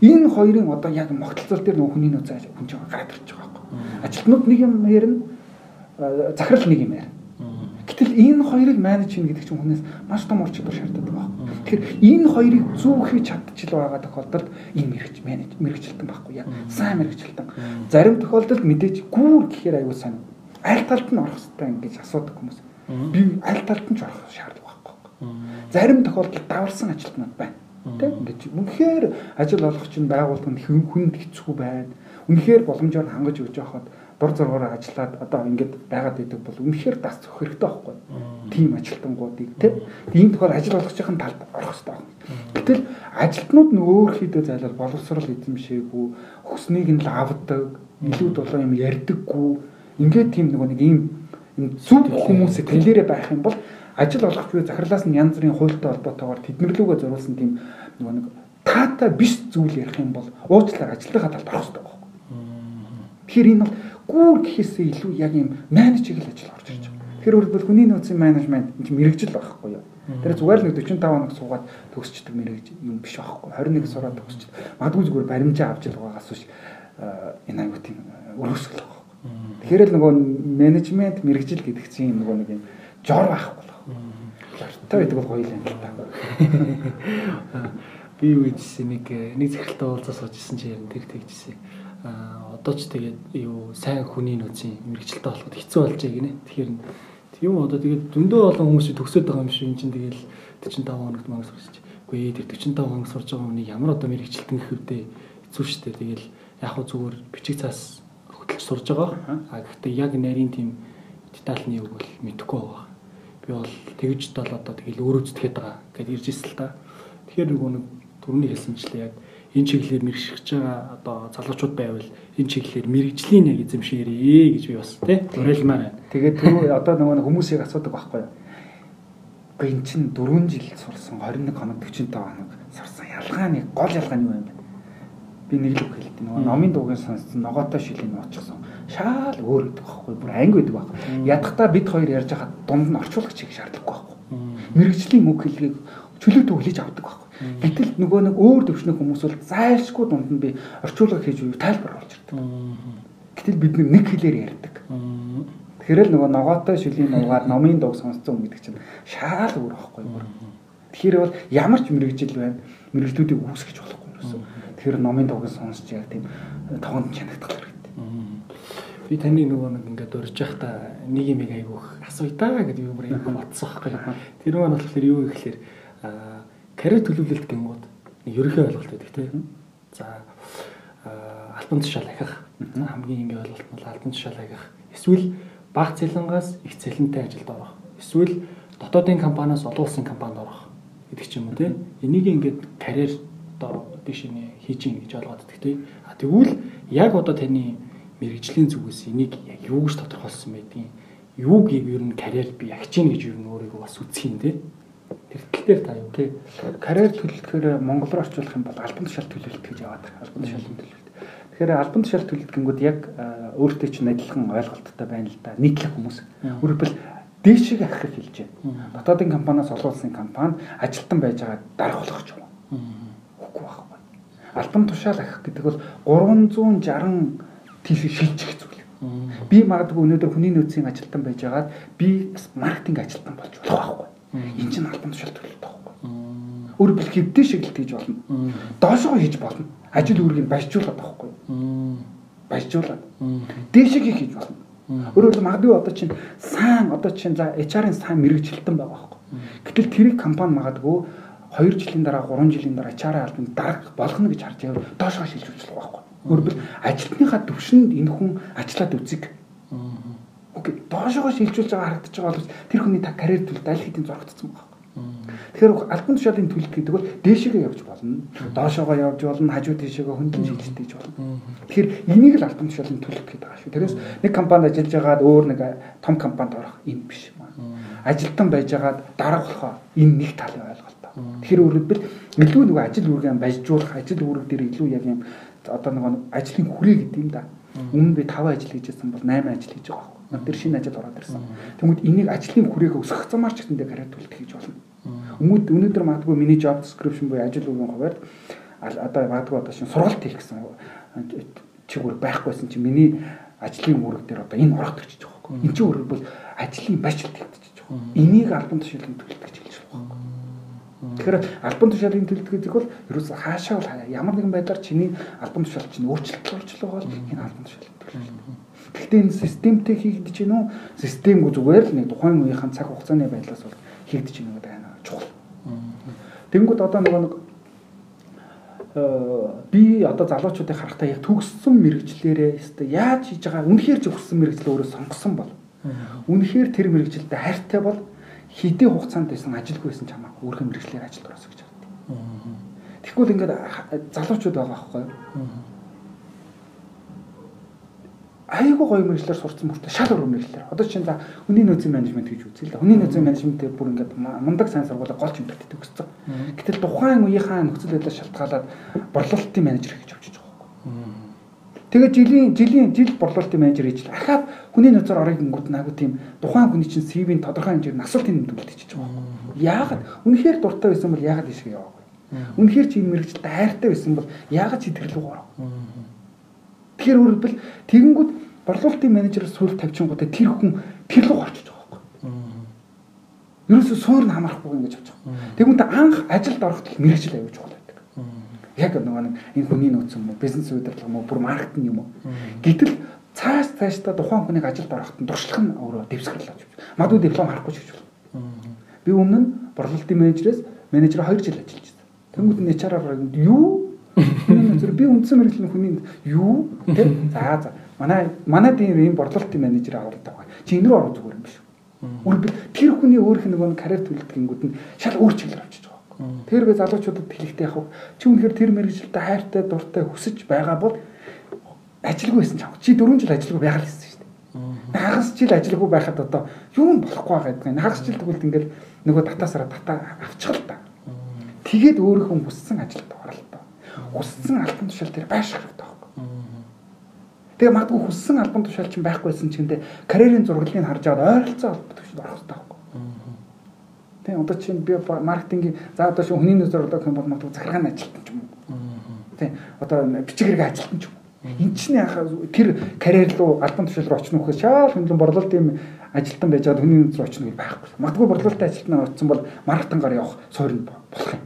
энэ хоёрын одоо яг могтолцол дээр нөгөө хүний нөөц хүн чинь гараад ирж байгаа байхгүй ажилтнууд нэг юм ярина захирал нэг юм байна. Гэтэл энэ хоёрыг менеж хийнэ гэдэг чинь хүнээс маш том ур чадвар шаарддаг байна. Тэгэхээр энэ хоёрыг зөв хийж чадчихл байгаа тохиолдолд энэ мэрэгч менеж мэрэгчлэлтэн байхгүй яа. Сайн мэрэгчлэлтэн. Зарим тохиолдолд мэдээж гүүр гэхээр аюул сайн. Аль талд нь орох хэрэгтэй ингэж асуудаг хүмүүс. Би аль талд нь ч орох шаардлага байхгүй. Зарим тохиолдолд даварсан ажилтнууд байна. Тэг ингэж үнэхээр ажил олох чинь байгууллагын хүнд хэцүү байна. Үнэхээр боломжоор хангаж өгч явахад дур зоргоор ажиллаад одоо ингээд байгаад идэг бол үнэхээр дас зөх хэрэгтэй байхгүй. Тим ажилтнуудыг тий. Ийм тохиол ажил олгохын талд орох хэрэгтэй байна. Гэтэл ажилтнууд нь өөрхийдөө зайлал боловсрал эзэмшээгүй, хөснийг нь лавдаг, илүү долоо юм ярьдаггүй. Ингээд тийм нэг нэг ийм зүг хүмүүсээ тэлээрээ байх юм бол ажил олгох буюу захирлаас нь янз бүрийн хуультай холбоотойгоор тэднэрлүүгөө зориулсан тийм нөгөө нэг таатай биш зүйл ярих юм бол уучлаар ажилтнаа талд орох хэрэгтэй байхгүй. Тэгэхээр энэ бол гүүр гэхээсээ илүү яг юм менежер ажил орж ирж байгаа. Тэгэхээр өөрөлдвөл хүний нөөцийн менежмент энэ мэрэгжил байхгүй юу? Тэр зүгээр л нэг 45 хоног суугаад төгсчдөг мэрэгжил юм биш байхгүй. 21 сураад төгсч. Магадгүй зүгээр баримжаа авч байгаагаас биш энэ аюу тийм өрөөсгөл байгаа. Тэгэхээр л нөгөө менежмент мэрэгжил гэдэг чинь нөгөө нэг юм жор байхгүй Та байдаг бол гоё юм л та. (laughs) Би юу гэжсэн нэг нэг захиралтай уулзаа сууж исэн чи ярин тэр тэгжсэн. Аа одоо ч тэгээд юу сайн хүний нөөцийн мэрэгчлээ болоход хэцүү болж байгаа гинэ. Тэгэхээр юм одоо тэгээд зөндөө олон хүмүүс төгсөөд байгаа юм шиг энэ чинь тэгээд 45 хоногт мангас сурч. Үгүй ээ тэр 45 хоног сурж байгаа хүний ямар одоо мэрэгчлэлтэн гэхвдээ хэцүү шттэ. Тэгэл яг хөө зүгээр бичиг цаас хөтлөж сурж байгаа. А гэхдээ яг нарийн тийм детальны үг бол мэдэхгүй байгаа би бол тэгж бол одоо тэгэл өөрөө зүтгэхэд байгаа гэдээ ирж ирсэн л та. Тэгэхээр нөгөө нэг түрүүний хэлсэнчлээ яг энэ чиглэлээр мэрэгшиж байгаа одоо залуучууд байвал энэ чиглэлээр мэрэгжлийн яг эзэмшээрээ гэж би бас тий уриалмаар байна. Тэгээд түрүү одоо нөгөө хүмүүсийг асуудаг байхгүй юу? Эн чин 4 жил сурсан 21 хоног 45 хоног сурсан ялгаа нэг гол ялгаа нь юу юм бэ? Би нэг л үг хэлдэг. Нөгөө номын дуугийн сонссон ногоотой шилийн нууцсан шаал өөр гэдэг байхгүй бүр анги гэдэг байхгүй. Ядахта бид хоёр ярьж хахад дунд нь орчуулагч хийх шаардлагагүй байхгүй. Мэргэжлийн үг хэллэгийг чөлөөт хүлээж авдаг байхгүй. Гэтэл нөгөө нэг өөр төвшний хүмүүс бол зайлшгүй дунд нь би орчуулга хийж үе тайлбар болж ирдэг. Гэтэл бид нэг хэлээр ярьдаг. Тэгэхээр л нөгөө ногоотой шүлийн нугаар номын дуг сонсцсон гэдэг чинь шаал өөр байхгүй бүр. Тэгэхээр бол ямар ч мэрэгжил байна мэрэгжлүүдийг үүсгэж болохгүй юм гэсэн. Тэгэхээр номын дугийг сонсч яг тийм тогонд чанагдах хэрэгтэй би таны нөгөө нэг ингээд урьж явахдаа нэг юм айгүйх асууя та гэдэг юм бүр юм бодсон байхгүй. Тэр маань болохоор юу гэхээр карьер төлөвлөлт гингууд нэг ерөнхий ойлголт байдаг тийм. За альбан тушаал ахих. Хамгийн энгийн ойлголт нь альбан тушаал ахих. Эсвэл баг цалингаас их цалинтай ажилд орох. Эсвэл дотоодын компаниас олон улсын компанид орох гэдэг ч юм уу тийм. Энийг ингээд карьер одоо биш нэ хийж ийн гэж ойлгоод байдаг тийм. А тэгвэл яг одоо таны мэрэгжлийн зүгээс энийг яг юу гэж тодорхойлсон байдгийг юуг ер нь карьер би ягч ийн гэж ер нь өөрийгөө бас үзэх юм те. Тэр тал дээр та юу те. Карьер төлөвлөхөөр монгол руу орчуулах юм бол альбан тушаал төлөвлөлт гэж яваад байгаа. Альбан тушаалын төлөвлөлт. Тэгэхээр альбан тушаал төлөвлөлт гингүүд яг өөртөө чинь адилхан ойлголттой байна л да. Нийтлэх хүмүүс. Өөрөөр дээшийг ахих хэлж байна. Дотоодын компаниас олуулсан компани ажилтан байж байгаа дарах болох ч юм. Үгүй байхгүй. Альбан тушаал ахих гэдэг бол 360 тийш шилжих зүйл. Би магадгүй өнөөдөр хүний нөөцийн ажилтан байж байгаад би маркетинг ажилтан болж болох байхгүй. Энэ чинь албан тушаал төлөлт байхгүй. Өөрөөр хэлбэл хэвдээ шиглэлт хийж болно. Доошоо хийж болно. Ажил үүргийг баяжуулаад байхгүй. Баяжуулаад. Дээшийг хийж болно. Өөрөөр хэлбэл магадгүй одоо чинь сайн одоо чинь за HR-ын сайн мэрэгчлэлтэн байгаа байхгүй. Гэтэл тэрийг компани магадгүй 2 жилийн дараа 3 жилийн дараа HR-ын албанд дарах болох нь гэж харж байвал доошоо шилжүүлж байгаа байхгүй. Өөрөөр ажилтныхаа төвшөнд энэ хүн ажиллаад үзэг. Окей, доошоо шилжүүлж байгаа харагдаж байгаа бол тэр хүний та карьер төлөлт аль хэдийн зөрөгдсөн байна. Тэгэхээр альбан тушаалын төлөлт гэдэг бол дээшээгээ явж болно. Доошоогоо явж болно, хажуу тийшээгээ хөндлөн хийж болно. Тэгэхээр энийг л альбан тушаалын төлөлт гэдэг байгаа шүү. Тэрээс нэг компанид ажиллаж байгаад өөр нэг том компанид орох юм биш маа. Ажилтан байж байгаад дараа болохоо энэ нэг талын ойлголт. Тэгэхээр өөрөлдвөл илүү нэг ажил үүргээ баяжуулах, ажил үүрэг дээр илүү яг юм одоо нэг ажлын хүрээ гэдэг юм да. Өмнө би 5 ажил хийжсэн бол 8 ажил хийж байгаа байхгүй. Над тэр шинэ ажил ороод ирсэн. Тэгмүүд энийг ажлын хүрээгээ өсгөх замаар ч гэсэндээ карьер төлөлт хийж болно. Өмнөд өнөөдөр магадгүй миний job description буюу ажил үгийн хуваард одоо магадгүй одоо шин сургалт хийх гэсэн чигээр байхгүйсэн чи миний ажлын үүрэг дээр одоо энэ орох гэж байгаа байхгүй. Энд чинь өөрөөр бол ажлын бажилт хийгдэж байгаа. Энийг албан тушаалын төлөлт гэж хэлж байгаа байхгүй. Тэгэхээр альбан тушаалын төлөлт гэдэг бол ерөөсө хаашаа бол ямар нэгэн байдлаар чиний альбан тушаал чинь өөрчлөлт орж байгаа бол энэ альбан тушаалын төлөлт. Гэхдээ энэ системтэй хийгдэж үү? Системгүй зүгээр л нэг тухайн үеийнхэн цаг хугацааны байдлаас бол хийгдэж гэнэ гэдэг байна. Чухал. Тэнгүүд одоо нөгөө нэг би одоо залуучуудыг харахтаа яг төгссөн мэрэгчлэрээ өстой яаж хийж байгаа үнэхээр ч өгсөн мэрэгчлээ өөрөө сонгосон бол үнэхээр тэр мэрэгчлэлтэй хайртай бол хэдийн хугацаанд байсан ажилгүй байсан ч хамаагүй өөрхөн мэрэгчлэр ажилд ороосоо гэж хардаг. Тэгэхгүй ингээд залуучууд байгаа байхгүй юу? айгүй гоё мэрэгчлэр сурцсан мөртөө шал өөр мэрэгчлэр. Одоо чинь за хүний нөөцийн менежмент гэж үзье л да. Хүний нөөцийн менежментээр бүр ингээд мундаг сайн сургуулаа голч юмтай төгссөн. Гэтэл тухайн үеийнхаа нөхцөл байдлаас шалтгаалаад борлуулалтын менежер гэж байхгүй. Тэгээд жилийн жилийн жил борлуулалтын менежер хийж ахаад хүний нөөцөөр орыг гингүүд наагүй тийм тухайн хүний чинь CV-ийн тодорхой хэмжээгээр насвалтын нэмдүүлэлт хийж байгаа байхгүй. Яагаад? Үнэхээр дуртай байсан бол яагаад ийшээ яваагүй? Үнэхээр чи энэ мэрэгчлээ хайртай байсан бол яагаад чи тэр рүү ороо? Тэгэхээр өөрөлдвөл тэгэнгүүт борлуулалтын менежер сүүл тавьчихгоотой тэр хүн тэр рүү орчиж байгаа байхгүй. Ерөөсөө суур нь хамаарахгүй ингэж авч байгаа. Тэгвэл анх ажилд ороход л байгаа байдаг. Яг нөгөө нэг энэ хүний нөөц юм уу, бизнес удирдлага юм уу, бүр маркетинг юм уу. Гэтэл цааш цаашдаа тухайн хүнийг ажилд ороход туршлах нь өөрөө дэвсгэр л авч. Мадуу диплом харахгүй ч гэж байна. Би өмнө нь борлуулалтын менежерээс менежер 2 жил ажиллаж байсан. Тэнгүүд нь HR-аар юу Тэр би үндсэн мэрэгжлийн хүний юу тэр за за манай манай тийм ийм борлуулалтын менежер аваад байгаа. Чи энэ рүү орох зүгээр юм биш үү? Үргэлж тэр хүний өөрх нөгөө карьер төлөвлөгөөнгүүд нь шал өөр чиглэлээр авчиж. Тэр би залуучуудад хэлэхдээ яг чи үнэхээр тэр мэрэгжилтэй хайртай дуртай хүсэж байгаа бол ажилгүй байсан ч чи 4 жил ажилгүй байгаад байсан шүү дээ. Хагас жил ажилгүй байхад одоо юу нь болохгүй байгаа гэдэг. Хагас жил тэгвэл ингээл нөгөө татаасараа тата авчих л та. Тэгээд өөрийнхөө хүссэн ажилд орол тоо. Хүссэн альбом тушаал дээр байших хэрэгтэй Тэгээ магадгүй хүссэн альбом тушаал чинь байхгүйсэн ч гэдэг карьерийн зураглалыг харж аваад ойролцоо албан тушаалд орох хэрэгтэй Тэгээ одоо чинь би маркетингийн за одоо шинэ хүний нөөцөөр одоо юм бол магадгүй захиргааны ажилтан ч юм уу. Тэ одоо бичиг хэрэг ажилтан ч юм уу. Энд чинь яхаа тэр карьер руу альбан тушаал руу очих нөхөс шаал хөндлөн борлуулалтын ажилтан байж чад хүний нөөц рүү очих нь байхгүй. Магадгүй борлуулалтын ажилтнаар очсон бол маркетингаар явах суурь болох юм.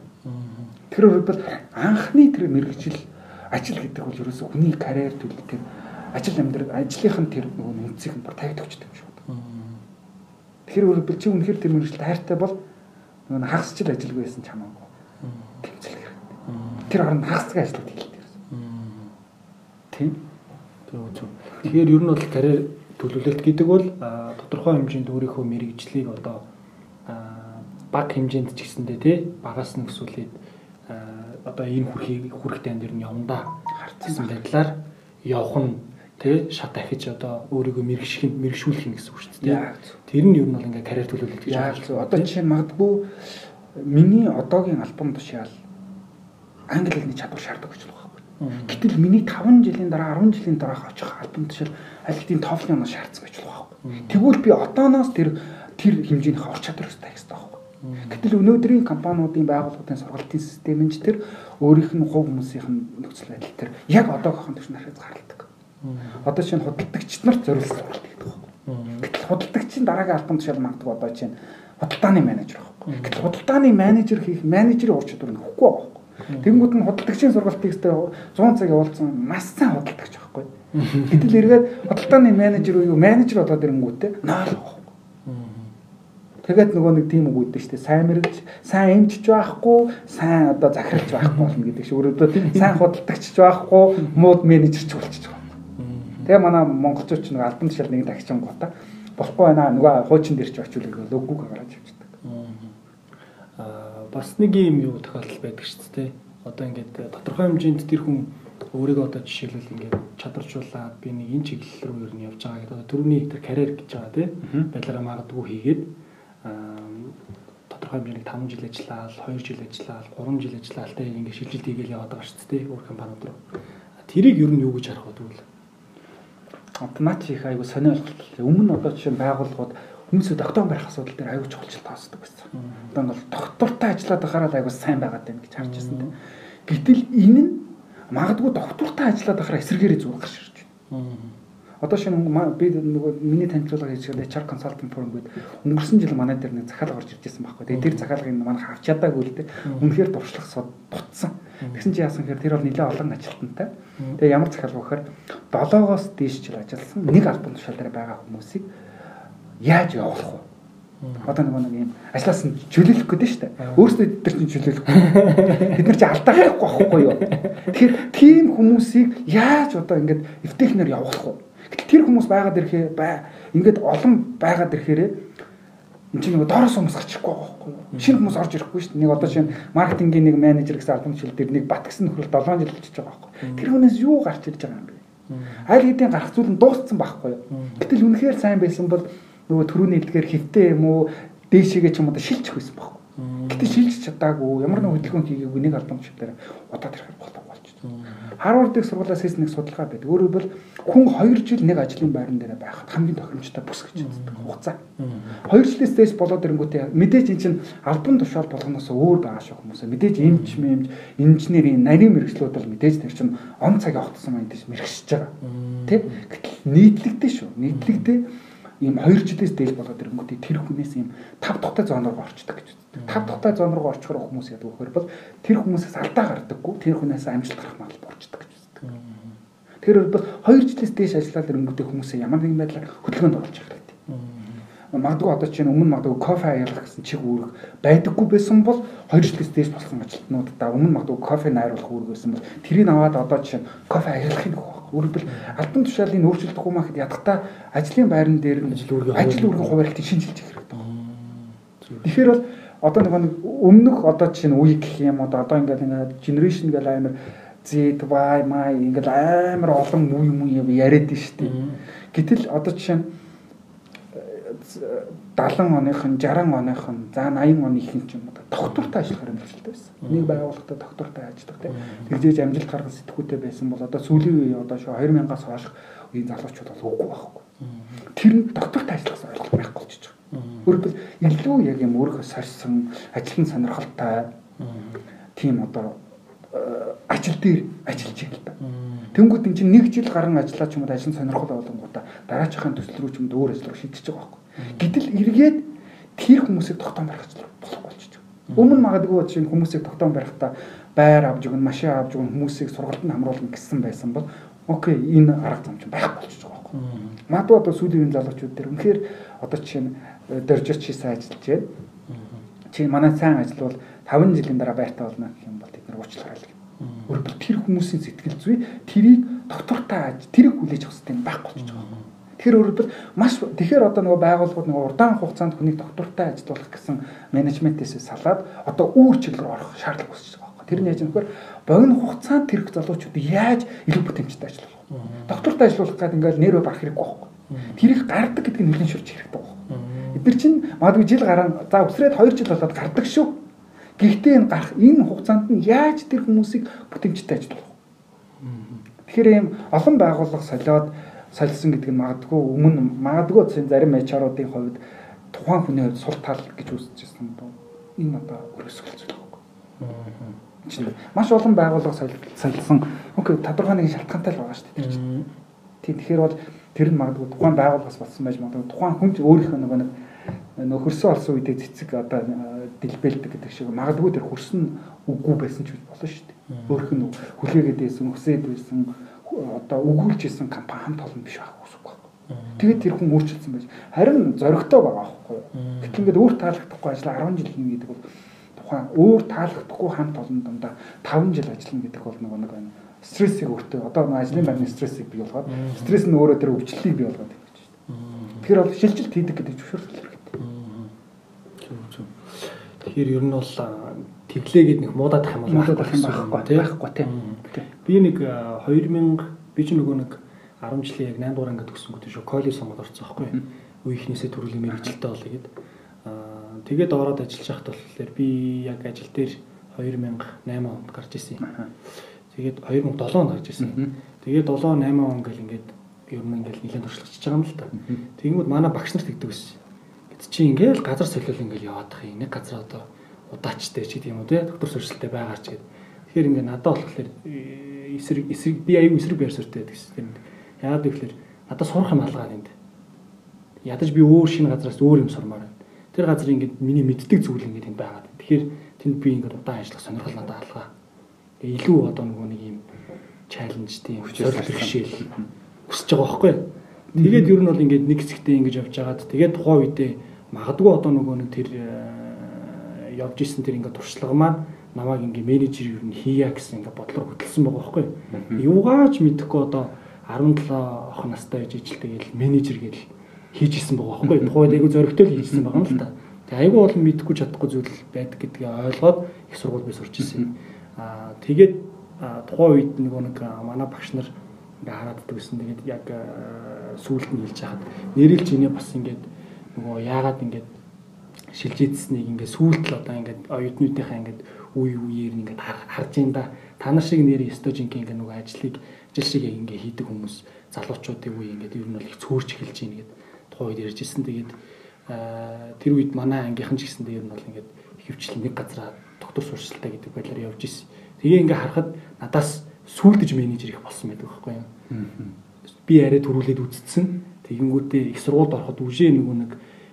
Тэр өөрөлдөл анхны тэр мэрэгжил ажил гэдэг бол ерөөсөө хүний карьер төлөв тэр ажил амьдрал ажлынх нь тэр нөгөө нь бүр тавьдагчдаг юм шиг Тэгэхээр өөрөөр чи үнэхээр тэр мөрөжлөлт хайртай бол нөгөө хагас жил ажилгүй байсан ч хамаагүй. Тэмцэл хэрэгтэй. Тэр оронд хагасгай ажиллаад хэлдэг гэсэн. Тийм. Тэгэхээр ер нь бол карьер төлөвлөлт гэдэг бол тодорхой хэмжээнд өөрийнхөө мэрэгжлийг одоо баг хэмжээнд ч гэсэндээ тий багаас нь өсвөлээд одоо энэ хүрхийг хүрэхтэй энэ дэр нь явандаа харцсан байдлаар явах нь тий шат дахиж одоо өөрийгөө мэрэгших нь мэрэгшүүлэх нь гэсэн үг шүү дээ. Тэр нь ер нь бол ингээ карьер төлөвлөлт гэж байна. Одоо жишээ нь магадгүй миний одоогийн альбом тушаал англи хэлний чадвар шаарддаг гэж байна. Гэтэл миний 5 жилийн дараа 10 жилийн дараах очих альбом тушаал аль хэдийн TOEFL-ын оноо шаардсан гэж байна. Тэгвэл би одооноос тэр тэр хэмжээнийхээ ур чадвар өстэй гэсэн байхгүй. Гэтэл өнөөдрийн компаниудын байгууллагын сургалтын систем нь тэр өөрийнх нь хувь хүмүүсийн нөхцөл байдал тэр яг одоогийнхын түвшин харахад гаралдаг. Одоо чинь худалдагчид нарт зориулсан сургалт гэдэг Гэтэл худалдагчийн дараагийн албан тушаал магадгүй одоо чинь худалдааны менежер байхгүй. Гэтэл худалдааны менежер хийх менежерийн ур чадвар нь хөхгүй байхгүй. Тэнгүүд нь худалдагчийн сургалтыг өстэй 100 цаг явуулсан маш сайн худалдагч байхгүй. Гэтэл эргээд худалдааны менежер уу менежер болоод ирэнгүүтээ наал Тэгээд нөгөө нэг тийм үг үүдэн штэ сайн мэрэгч, сайн эмчж байхгүй, сайн одоо захирлж байхгүй болно гэдэг шиг. Өөрөөр сайн худалдагчж байхгүй, мууд менежерч болчих. Тэгээ манай монголчууд ч нэг альбан тушаал нэг тагчин гута болохгүй байна. Нөгөө хуучин дээр ч очиулах логог гаргаж авчдаг. Аа бас нэг юм юу тохиолдол байдаг шүү дээ. Одоо ингээд тодорхой хэмжээнд тэр хүн өөрийгөө одоо жишээлбэл ингээд чадваржуулаад би нэг энэ чиглэл рүү ер нь явж байгаа гэдэг. Одоо төрөний тэр карьер гэж байгаа тийм байдлаараа магадгүй хийгээд тодорхой хэмжээний 5 жил ажиллаад, 2 жил ажиллаад, 3 жил ажиллаад тийм ингээд шилжилт хийгээл яваад байгаа шүү дээ. Өөр компаниуд руу. Тэрийг ер нь юу гэж харах вэ автомат их айгу сонио ойлголт. Өмнө нь одоо жишээ байгууллагууд хүмүүсээ доктор барих асуудал дээр айгу чухалчил тоосдог байсан. Одоо ингээл доктортай ажиллаад байхаараа айгу сайн байгаад байна гэж харж байсан тийм. Гэтэл энэ нь магадгүй доктортай ажиллаад байхаараа эсэргээрээ зүгээр гарч ирж байна. Одоо шинэ би нөгөө миний танилцуулга хийж байгаа HR consultant firm гээд өнгөрсөн жил манай дээр нэг захиалга орж ирж байсан байхгүй. Тэгээд тэр захиалгыг манайх авч чадаагүй л дээ. Үнэхээр дуршлах сод бутсан. Тэгсэн чи яасан гэхээр тэр бол нэлээд олон ажилтнтай. Тэгээ ямар захиалга вэхээр 7-оос дээш жил ажилласан нэг албан тушаал дээр байгаа хүмүүсийг яаж явуулах вэ? Одоо нөгөө нэг юм ажлаас нь чөлөөлөх гэдэг нь шүү дээ. Өөрсдөө бид нар чинь чөлөөлөх. Бид нар чинь алдаа байхгүй байхгүй юу? (laughs) Тэгэхээр тийм хүмүүсийг яаж одоо ингээд эвтэхнэр явуулах вэ? Гэтэл тэр хүмүүс байгаад ирэхээ бай ингээд олон байгаад ирэхээрээ эн чинь нөгөө доороос хүмүүс гарчихгүй байхгүй юу? Шинэ хүмүүс орж ирэхгүй шүү дээ. Нэг одоо шинэ маркетингийн нэг менежер гэсэн албан тушаал дээр нэг бат гэсэн нөхрөл 7 жил болчихж байгаа байхгүй юу? Тэр хүнээс юу гарч ирж байгаа юм бэ? Аль хэдийн гарах зүйл нь дууссан байхгүй юу? Гэтэл үнэхээр сайн байсан бол нөгөө төрөүний илгээр хөвтэй юм уу дээшээгээ ч юм уу шилжих байсан байхгүй. Гэтэ шилжиж чадаагүй ямар нэг хөдөлгөөн хийгээгүй нэг албан тушаал дээр удаад ирэх болов Харвардын сургуулиас хийсэн нэг судалгаа байдаг. Өөрөөр хэлбэл хүн 2 жил нэг ажлын байран дээр байхад хамгийн тохиромжтой бус гэж үздэг хугацаа. 2 жилээс дээш болоод ирэнгүүтээ мэдээж эн чинь албан тушаал болгоноос өөр байгаа шүү хүмүүсээ. Мэдээж эмч мэмж, инженерийн нарийн мэрэгчлүүд бол мэдээж тэр чинь он цаг явагдсан маань тийш мэрэгшиж байгаа. Тэ? Гэтэл нийтлэгдээ шүү. Нийтлэгдээ ийм 2 жилээс дээш болоод ирэнгүүтээ тэр хүнээс ийм тав тухтай зоон руу орчдөг гэж тав тухтай зон руу орчихор хүмүүс яадаг вөхөр бол тэр хүмүүсээс алдаа гардаггүй тэр хүнээс амжилт гарах магадлал борчдөг гэж үздэг. Тэр бол 2 жилээс дээш ажиллаад ирэнгүүтээ хүмүүсээ ямар нэгэн байдлаар хөдөлгөөнд оруулж явах хэрэгтэй. Магадгүй одоо чинь өмнө магадгүй кофе аяалах гэсэн чиг үүрэг байдаггүй байсан бол 2 жилээс дээш болсон ажилтнуудаа өмнө магадгүй кофе найруулах үүрэг байсан бол тэрийг аваад одоо чинь кофе аяалахын нөхөх Өөрөлдөл албан тушаалын өөрчлөлт ухаамахад ядахта ажлын байран дээр ажил үүргийн хуваарлтыг шинжилж их хэрэгтэй. Тэгэхээр бол одоо нэг өмнөх одоо чинь үе гэх юм одоо одоо ингээд ингээд generation гэл амар Z Y my ингээд амар олон үе юм яриад нь шүү дээ. Гэтэл одоо жишээ нь 70 оныхон 60 оныхон за 80 оны ихэнх юм одоо доктортой ажиллахаар амжилттай байсан. Нэг байгууллагад доктортой ажилладаг тийм. Тэгжээж амжилт гаргах сэтгүүтэй байсан бол одоо сүүлийн үе одоо шо 2000-аас хойш үеийн залуучууд бол үгүй байхгүй. Тэр нь доктортой ажиллах ойлголт байхгүй болчихж байгаа. Өөрөлдөл илүү яг юм өөрөө сорьсон, ажлын сонирхолтой тийм одоо э, ажил дээр ажиллаж байна л да. Тэнгүүд эн чинь нэг жил гарan ажиллаа ч юм уу ажлын сонирхол болонгуудаа дараачихын төсөл рүү ч юм уу өөр ажил руу шийдэж байгаа байхгүй. Гэтэл эргээд тэр хүмүүсийг тогтоом барих ажил болохгүй болчихж байгаа. Өмнө магадгүй чинь хүмүүсийг тогтоом барихтаа байр авж өгнө, машин авж өгнө, хүмүүсийг сургалтанд хамруулна гэсэн байсан бол окей энэ арга зам чинь байх болчихж байгаа байхгүй. Магадгүй одоо сүүлийн залуучууд дээр үнэхээр одоо жишээ нь дөржирч хийсэн ажиллаж байна. Чи манай сайн ажил бол 5 жилийн дараа байртаа болно гэх юм бол бид нар уучлаарай гэнэ. Өөрөөр тэр хүмүүсийн сэтгэл зүй тэрийг доктортой аж тэрийг хүлээж авах систем байхгүй болчихж байгаа. Тэгэхээр өөрөөр маш тэгэхээр одоо нөгөө байгууллагууд нөгөө удаан хугацаанд хүнийг доктортой ажилуулах гэсэн менежментээс салаад одоо үүр чиглэл рүү орох шаардлага үүсэж байгаа байхгүй. Тэр нь яаж бэхээр богино хугацаанд тэрх залуучууд яаж илүү бүтэмжтэй ажиллах вэ? Доктортой ажиллах гэдэг ингээл нэрөө барах хэрэггүй байхгүй. Тэрийг гардаг гэдэг нь нэлээд шүрч хэрэгтэй байхгүй. Эдгээр чинь магадгүй жил гарan за өсрээд 2 жил болоод гардаг шүү. Гэхдээ энэ гарах энэ хугацаанд нь яаж тэр хүмүүсийг бүтэмжтэй ажиллах вэ? Тэгэхээр ийм олон байгууллага солиод солисон гэдэг нь магадгүй өмнө магадгүй зарим HR-уудын хувьд тухайн хүний хувьд сул тал гэж үзчихсэн бол энэ одоо өрөөсгөл зүйл байхгүй. Чинь маш олон байгууллага солисон. Окей, тодорхой нэгэн шалтгаантай л байгаа шүү дээ. Тийм тэгэхээр бол тэр нь магадгүй тухайн байгууллагаас болсон байж магадгүй тухайн хүн өөрийнхөө нөгөө нэг нөх хөрсөн олсон үедээ цэцэг одоо дэлбэлдэг гэдэг шиг магадгүй тэр хөрсөн үгүй байсан ч болно шүү дээ. Өөрөх нь хүлээгээд байсан, хүсээд байсан одоо өгүүлж исэн компани хамт олон биш байх үсэхгүй байна. Тэгээд тэр хүн өөрчлөсөн байж харин зоригтой байгаа байхгүй юу. Гэтэл ингээд өөр таалагдахгүй ажил 10 жил хийнэ гэдэг бол тухайн өөр таалагдахгүй хамт олон дундаа 5 жил ажиллана гэдэг бол нөгөө нэг байна. Стрессийг өөртөө одоо ажлын байрны стрессийг бий болгоод стресс нь өөрөө тэр өвчлөлийг бий болгоод гэж байна. Тэгэхээр бол шилжилт хийдэг гэдэг зөвшөөрлөл Тэгэхээр ер нь бол тэглээ гэдэг нэг муудаад их юм бол байхгүй байхгүй тийм. Би нэг 2000 би ч нөгөө нэг 10 жилийн яг 8 дугаар ангид төгсөн гэдэг шүү. Коллеж сонгоод орсон байхгүй. Үеийнхнээсээ төрүүлийн мэрэгчлээ бол гээд аа тэгээд ороод ажиллаж байхад болохоор би яг ажил дээр 2008 онд гарч ирсэн юм. Тэгээд 2007 онд гарч ирсэн. Тэгээд 7 8 он гэл ингээд ер нь ингээд нэлээд туршлагачиж байгаа юм л та. Тэгэнгүүт манай багш нарт тэгдэг байсан Гэт чи ингээл газар солиол ингээл яваадах юм. Нэг газар одоо удаачтай ч гэдэг юм уу те доктор сурчлалтай байгаа ч гэдэг. Тэгэхээр ингээ надад болохоор э, эсрэг эсрэг би аюу эсрэг байр суурьтай гэдэг систем. Яагаад гэвэл надад сурах юм алгаа нэнд. Ядаж би өөр шинэ газраас өөр юм сурмаар байна. Тэр газар ингээд миний мэддэг зүйл ингээд тэнд байгаа. Тэгэхээр тэнд би ингээд удаан ажиллах сонирхол надад алгаа. Илүү одоо нөгөө нэг юм чаленж тийм зорилт бишэл өсөж байгаа байхгүй. Тэгээд ер нь бол ингээд нэг хэсэгтээ ингэж явж байгаад тэгээд тухайн үедээ магадгүй одоо нөгөө нэг тэр э, явж исэн тэр ингээ туршлага маань намайг ингээ менежер юу нь хийя гэсэн ингээ бодлоор хөтлсөн байгаа байхгүй. Юугаач мэдэхгүй одоо 17 ох настай байж ижил тэгэл менежер гэж хийж исэн байгаа байхгүй. Тухайд айгүй зөрөгтэй л хийжсэн байгаа юм л та. Тэгээ айгүй олон мэдэхгүй чадахгүй зүйл байдаг гэдгийг ойлгоод их сургууль би сурч ирсэн. Аа тэгээд тухайн үед нөгөө нэг манай багш нар ингээ харааддаг гэсэн. Тэгээд яг сүүлд нь хэлж хахад нэрэл чиний бас ингээд нөгөө яагаад ингээд шилж идсэнийг ингээ сүүлд л одоо ингээд оюутнуудынхаа ингээд үе үеэр ингээд харж ин да та нар шиг нэр стожинг ингээ нөгөө ажлыг ажил шиг ингээ хийдэг хүмүүс залуучуудын үе ингээд ер нь бол их цөөрч эхэлж ийн гэдэг тухайн үед ярьж ирсэн. Тэгээд тэр үед манай ангийнхан ч гэсэндээ ер нь бол ингээд хөвчлэн нэг газараа доктор сурчилтаа гэдэг байдлаар явж исэн. Тэгээ ингээ харахад надаас сүулдэж менежер их болсон байдаг байхгүй юу. Би арай төрүүлээд үзсэн. Тэгэнгүүтээ их сургуульд ороход үжээ нөгөө нэг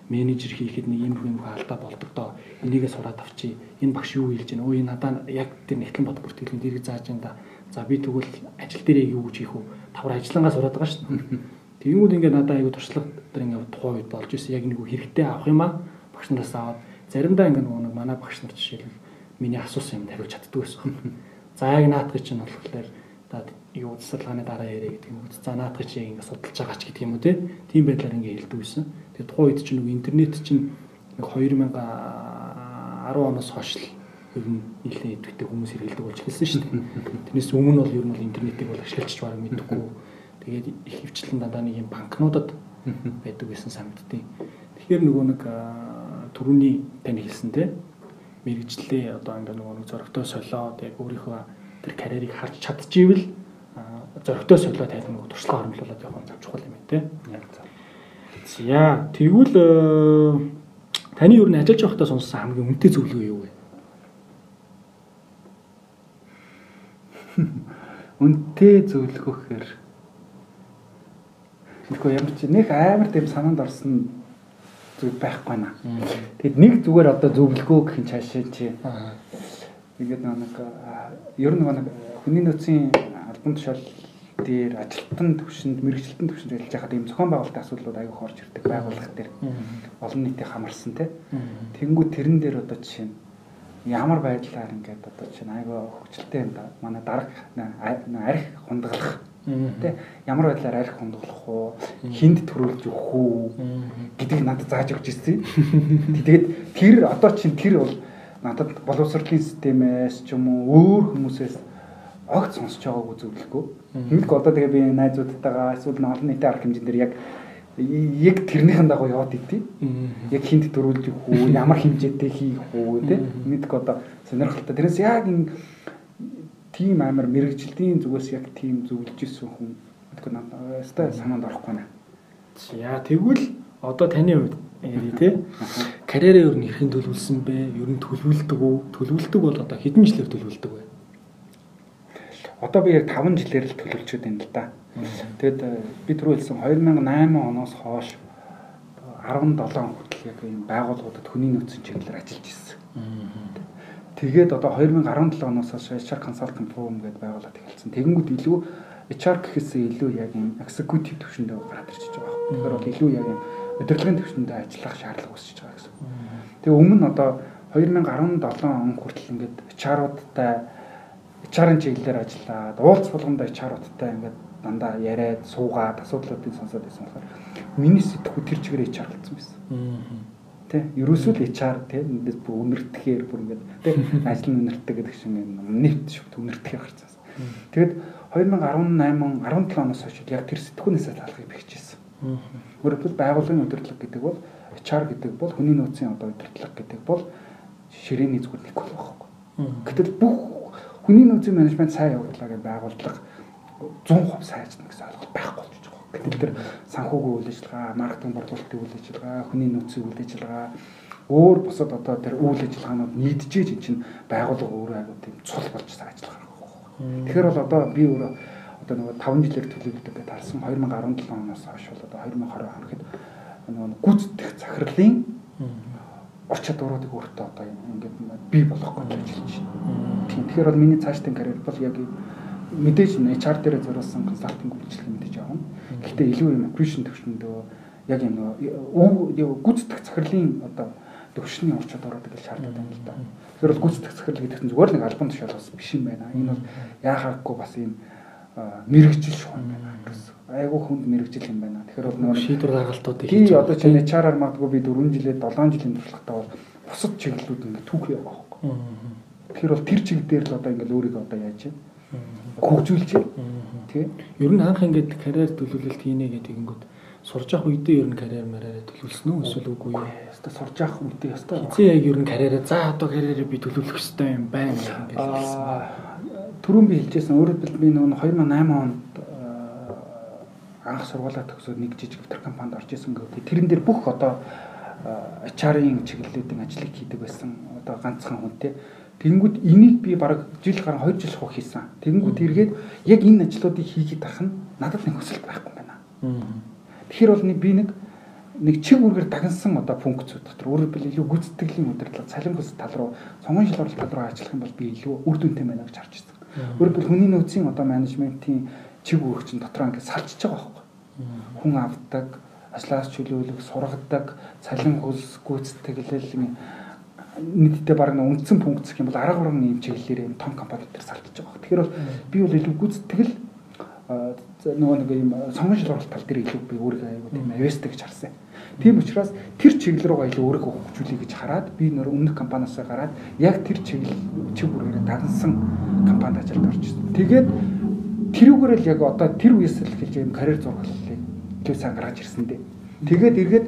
менежер хийхэд нэг юм юм алдаа болдог доо. Энийгээ сураад авчи. Энэ багш юу хэлж байна? Өө энэ надаа яг тэр нэгтлэн бод бүртгэлэн дэрэг зааж энэ да. За би тэгвэл ажил дээрээ юу гэж хийх вэ? Тавар ажиллангаа сураад байгаа шүү дээ. Тэгэнгүүт ингээ надад аягүй туршлага тэр ингээ тухайн үед болж исэн. Яг нэг хэрэгтэй авах юм аа багш нараас аваад заримдаа ингээ нөгөө нэг манай багш нар жишээлбэл миний асуусан юм хариулж чаддгүй байсан. За яг наадгыг чинь болохоор за юу судалгааны дараа яриа гэдэг юм уу. За наадгыг чинь ингээ судалж байгаа ч гэдэг юм уу. Тийм байдлаар ингээ хэлдэг байсан. Тэгээ тухайн үед чинь нөгөө интернет чинь нэг 2010 оноос хойш л ер нь нэлээд идэвхтэй хүмүүс хэрэгэлдэг болж эхэлсэн шүү дээ. (laughs) Тэрнээс өмнө бол ер нь бол интернетийг бол ашиглаж баг мэдхгүй Тэгээд их хвчлэн дандаа нэг юм банкнуудад (laughs) байдаг гэсэн санагдтыг. Тэгэхээр нөгөө нэг төрөний тань хэлсэн те мэрэгжлээ одоо ингээ нөгөө нэг зөрөгтэй солиод яг өөрийнхөө тэр карьерийг харж чадчихвэл зөрөгтэй солиод тайлбар туршлага хөрмөлүүлээд явах нь чухал юм те. За тэгвэл таны юу н ажиллаж байхдаа сонссон хамгийн үнэтэй зөвлөгөө юу вэ? (laughs) Үнэтэй зөвлөгөө гэхээр Тэгэхгүй ямар ч нэг амар тийм санаанд орсон зүйл байхгүй наа. Тэгэд нэг зүгээр одоо зөвлөгөө гэх юм цаашаа чи. Ингээд нэг ер нь нэг хүний нөөцийн албан тушаал дээр ажилтан төвшөнд мэрэгчлэлтэн төвшөнд ажиллаж байхад ийм зохион байгуулалтын асуудлууд аягүй хорж ирдэг байгууллага дээр. Олон нийтийн хамарсан тий. Тэнгүү тэрэн дээр одоо жишээ нь ямар байдлаар ингээд одоо чинь аягүй хөвчлөлтэй юм да. Манай дарга арх хундаглах Тэ ямар байдлаар арх хонdoглох уу, хинд төрүүлж өгөх үү? Гэдгийг надад зааж өгч ирсэн. Тэгээд тэр одоо чинь тэр бол надад боловсролын системээс ч юм уу өөр хүмүүсээс огт сонсож байгаагүй зөвлөхгүй. Хэмээх одоо тэгээ би найзуудтайгаа эсвэл олон нийтийн арга хэмжээнд дэр яг яг тэрнийхэн дагуу яваад идэв. Яг хинт төрүүлж өгөх үү, ямар хэмжээтэй хийх үү те. Мэдгүй одоо сонирхолтой. Тэрнээс яг энэ тийм амар мэрэгжилтийн зүгээс яг тийм зөвлөж исэн хүн мэдгүй надад санаанд орохгүй наа. За тэгвэл одоо таны хувьд яри те карьерээ ер нь хэрхэн төлөвлөсөн бэ? Ер нь төлөвлөдөг үү? Төлөвлөдөг бол одоо хэдэн жилээр төлөвлөдөг вэ? Одоо би яг 5 жилээр л төлөвлөчөөд байна л да. Тэгэд э, би түрүү хэлсэн 2008 оноос хойш 17 хүртэл яг энэ байгууллагуудад хүний нөөцийн чиглэлээр ажиллаж ирсэн. Тэгээд одоо 2017 оноос хойш HR consultant firm гэдээ байгуулаад эхэлсэн. Тэгэнгүүт илүү HR гэхээсээ илүү яг юм executive төвшөндөө гараад ирчихэж байгаа. Тэгэхээр бол илүү яг юм удирдлагын төвшөндөө ажиллах шаардлага үүсэж байгаа гэсэн. Тэгээ өмнө одоо 2017 он хүртэл ингээд HR-уудтай HR-ын чиглэлээр ажиллаад уулз болгонд HR-уудтай ингээд дандаа яриад суугаад асуудлуудыг сонсоод байсан болохоор миний сэтгэхүй тэр чигээр HR болсон байсан. Аа тий ерөөсөө л HR тий эндээс бүр үнэртэхээр бүр ингээд тий (laughs) ажил нь үнэртдэг гэдэг шиг нэвт шүт үнэртэхээр гарцсан. Тэгэд 2018 17 оноос хойш яг тэр сэтгүүнээсээ талахыг бэхжижсэн. Өөрөөр байгууллагын удирдлага гэдэг бол HR гэдэг бол хүний нөөцийн одоо удирдлага гэдэг бол ширээний зүгээр нэг бол байхгүй. Гэтэл бүх хүний нөөцийн менежмент сайн явууллаа гэж байгууллага 100% сайн ажиллана гэсэн ойлголт байхгүй болж Гэтэл тэр санхүүгийн үйл ажиллагаа, маркетинг борлуулалтын үйл ажиллагаа, хүний нөөцийн үйл ажиллагаа өөр бусад одоо тэр үйл ажиллагаанууд нийджээж эн чинь байгууллага өөрөө айгуу тийм цул болж ажиллах хэрэгтэй. Тэгэхээр бол одоо би өөрөө одоо нөгөө 5 жилээр төлөвлөдөг гэдээ харсан 2017 оноос хойш бол одоо 2020 он гэхэд нөгөө гүйцэтгэх захирлын ур чадваруудыг өөртөө одоо ингээд бий болгох гэж ажиллаж байна. Тэгэхээр бол миний цаашдын карьер бол яг мэдээж HR дээр зориулсан консалтинг үйлчлэг мэдээж явна. Гэхдээ илүү юм operation төвшөндөө яг юм гүцэтгэх захирлын одоо төвшний ороод гэж шаардлагатай юм л да. Тэгэхээр бол гүйцэтгэх захирал гэдэг чинь зүгээр нэг албан тушаалаас биш юм байна. Энэ бол яахаагүй бас ийм мэрэгжил юм байна гэсэн. Айгуу хүнд мэрэгжил юм байна. Тэгэхээр бол нэг шийдвэр гаргалтуудыг хийж байгаа. Одоо чинь HR-аар магадгүй би 4 жилээ 7 жилийн туршлагатай бол бусад чиглэлүүд ингээд түүхий байгаа байхгүй. Тэгэхээр бол тэр чиглэл дээр л одоо ингээд өөрийгөө одоо яаж чинь хөгжүүлж. Тий. Ер нь анх ингээд карьер төлөвлөлт хийнэ гэдэг ингүүд сурж явах үедээ ер нь карьер мараараа төлөвлөсөн үү эсвэл үгүй юу? Яста сурж явах үедээ яста. Хизээ яг ер нь карьераа за одоо карьераа би төлөвлөх хэрэгтэй юм байна гэж хэлсэн. Түрүүн би хэлжсэн өөрөөр би нөгөө 2008 онд анх сургуулаа төгсөөд нэг жижиг витер компанид орж исэн гэдэг. Тэрэн дээр бүх одоо HR-ын чиглэлүүдийн ажлыг хийдэг байсан. Одоо ганцхан хүнтэй. Тэнгүүд энийг би бараг жил гарan 2 жил хөх хийсэн. Тэнгүүд эргээд яг энэ ажлуудыг хийгээд ах нь надад нэг хүсэл байхгүй юм байна. Тэгэхээр бол би нэг нэг чиг үргээр дагнсан одоо функцүүд дотор өөрөөр хэлбэл илүү гүйцэтгэлийн удирдлага, цалин хөс тал руу, сонгон шалгуулалт тал руу ажиллах юм бол би илүү үр дүнтэй байна гэж харж байна. Өөрөөр хүний нөөцийн одоо менежментийн чиг үүрэгчин дотор ингээд салжиж байгаа байхгүй. Хүн авдаг, ажлаас чөлөөлөх, сургадаг, цалин хөлс гүйцэтгэлэл нийтдээ баг нэг үндсэн функц гэх юм бол арга баруун ийм чиглэлээр юм том компани дээр салдж байгаа. Тэгэхээр бол би бол илүү гүйцэтгэл нөгөө нэг юм сонгон шалгуулалт тал дээр илүү би өөрийгөө аягүй тийм авьяастай гэж харсан. Тийм учраас тэр чиглэл рүүгээ илүү өөрийгөө хөгжүүлэе гэж хараад би нөр өмнөх компаниас гараад яг тэр чиглэл чиг бүрээр дагансан компанид ажилд орчихсон. Тэгээд тэрүүгээр л яг одоо тэр үеэс л хэлж юм карьер зурглалыг төв сан гаргаж ирсэн дээ. Тэгээд эргээд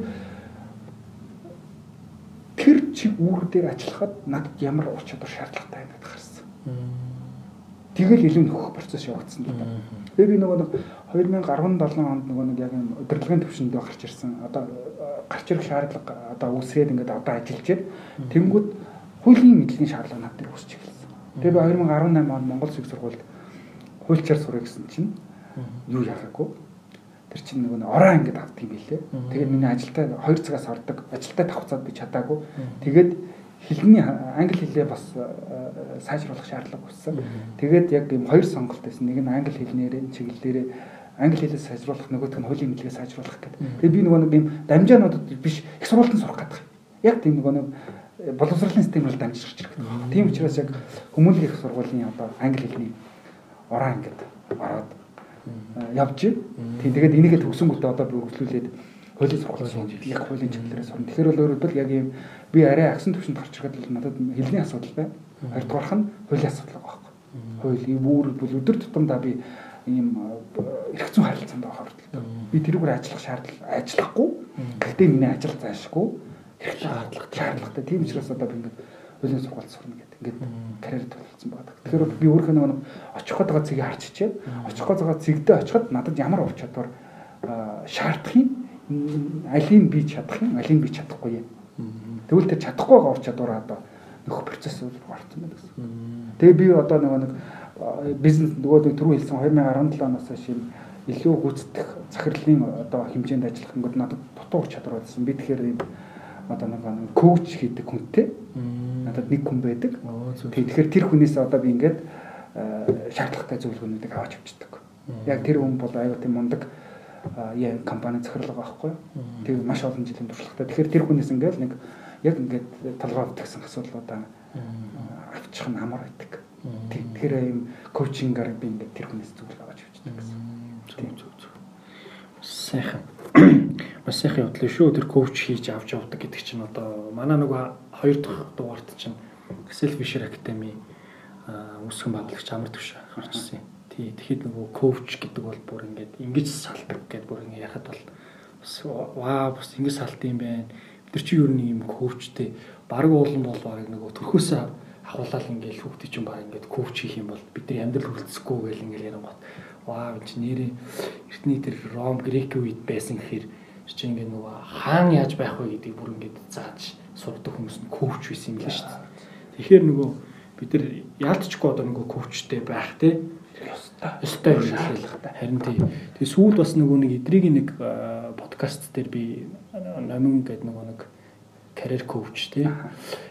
тэр чиг үүрэг дээр ажиллахад надад ямар ур чадвар шаардлагатай байгаад харсан. Тэгэл илүү нөхөх процесс явагдсан гэдэг. Тэгээ би нөгөө 2017 онд нөгөө нэг яг юм удирдлагын төвшөндөө гарч ирсэн. Одоо гарч ирэх шаардлага одоо үүсгээд ингээд одоо ажиллаж тэнгүүд хуулийн мэдлэгийн шаардлага над дээр үүсч эхэлсэн. Тэгээ би 2018 онд Монгол Сүх сургуульд хуульчаар сурах гэсэн чинь юу яхаагүй. Тэр чинь нөгөө ороо ингээд авдаг юм билээ. Тэгээд миний ажилдаа 2 цагаас ордог. Ажилдаа тавцаад би чадаагүй. Тэгээд хэлний англи хэлээ бас э, э, сайжруулах шаардлага үүссэн. Тэгээд яг ийм хоёр сонголт байсан. Нэг нь англи хэлнээр чиглэлээр англи хэлээ сайжруулах, нөгөөх нь хуулийн мэдлэгээ сайжруулах гэдэг. Тэгээд би нөгөө нэг ийм дамжаануудад биш их сургуультанд сурах гэдэг. Яг тийм нөгөө нэг э, боловсролын системээр дамжиж ирэх гэдэг. Тийм учраас яг хүмүүнлэг их сургуулийн одоо англи хэлний ороо ингээд ороод явж байна. Тэгээд энийгээ төгсөнгөтэй одоо би өргөжлүүлээд хуулийн сургууль яг хуулийн чиглэлээр сурна. Тэгэхээр бол өөрөөр хэлбэл яг ийм би арай агсан төвшөнд гарч ирэхэд л надад хэлний асуудал байна. Хоёрдугаарх нь хуулийн асуудал байгаа байхгүй. Хууль үүр бол өдөр тутамдаа би ийм эрх зүйн харилцаанд байгаа хордлоо. Би тэрүүгээр ажиллах шаардлага ажиллахгүй. Гэхдээ миний ажил заашгүй хэрэгтэй шаардлага шаардлагатай. Тийм учраас одоо би ингээд хуулийн сургуульд сурна гэдэг. Ингээд карьер төлөвлөсөн байгаа. Тэгэхээр би өөрөө нэг очих байгаа цэгийг харж чичээд очих байгаа цэгдээ очиход надад ямар ур чадвар шаардахыг алийг би чадах юм, алийг би чадахгүй юм. Тэгвэл тэр чадахгүй байгаа ур чадвараа одоо нөх процесс руу орсон байна гэсэн. Тэгээ би одоо нөгөө нэг бизнес нөгөө түрүү хэлсэн 2017 оноос юм илүү гүйцэтгэх захирлын одоо хэмжээнд ажиллах ингээд надад дутуу чадвар байсан. Би тэгэхээр юм одоо нэг коуч хийдэг хүнтэй. Надад нэг хүн байдаг. Тэгэхээр тэр хүнээс одоо би ингээд шаардлагатай зөвлөгөөнүүдийг авч авчдаг. Яг тэр хүн бол аюу тийм мундаг яа компани захирлага байхгүй. Тэр маш олон жилийн туршлагатай. Тэгэхээр тэр хүнээс ингээл нэг яг ингээд толгой авдагсан асуудлуудаа авчих нь амар байдаг. Тэгэхээр ийм коучингаар би ингээд тэр хүнээс зөвлөгөө авч явчихдаг гэсэн. Тийм зөв зөв. Сайхан. Бас сайхан явдлаа шүү. Тэр коуч хийж авч явдаг гэдэг чинь одоо манай нөгөө хоёр дахь дугаарт чинь Excel Fisher Academy үүсгэн байгуулагч амар төвш гарчсан юм Тий, тэгэхэд нөгөө коуч гэдэг бол бүр ингээд ингэж салдаг гэдээ бүр ингээд яхад бол бас ваа бас ингэж салт юм байна. Бид чи юу нэг юм коучтэй баг уулан бол баг нөгөө төрхөөсөө ахуулаад ингээд хүүхдээ чинь баг ингээд коуч хийх юм бол бидний амьдрал хүрэлцэхгүй гэл ингээд яран гот. Ваа чи нэрийн эртний тэр Ром Грек үед байсан гэхээр чи ингээд нөгөө хаан яаж байх вэ гэдгийг бүр ингээд зааж сурдаг хүмүүс нь коуч байсан юм л шүү дээ. Тэгэхээр нөгөө бид нар яалтчгүй одоо нөгөө коучтэй байх те ёстой. Ёстой юм шаардлагатай. Харин тий. Тэгээ сүүл бас нөгөө нэг эдрийг нэг подкаст дээр би номин гэдэг нөгөө нэг карьер коуч тий.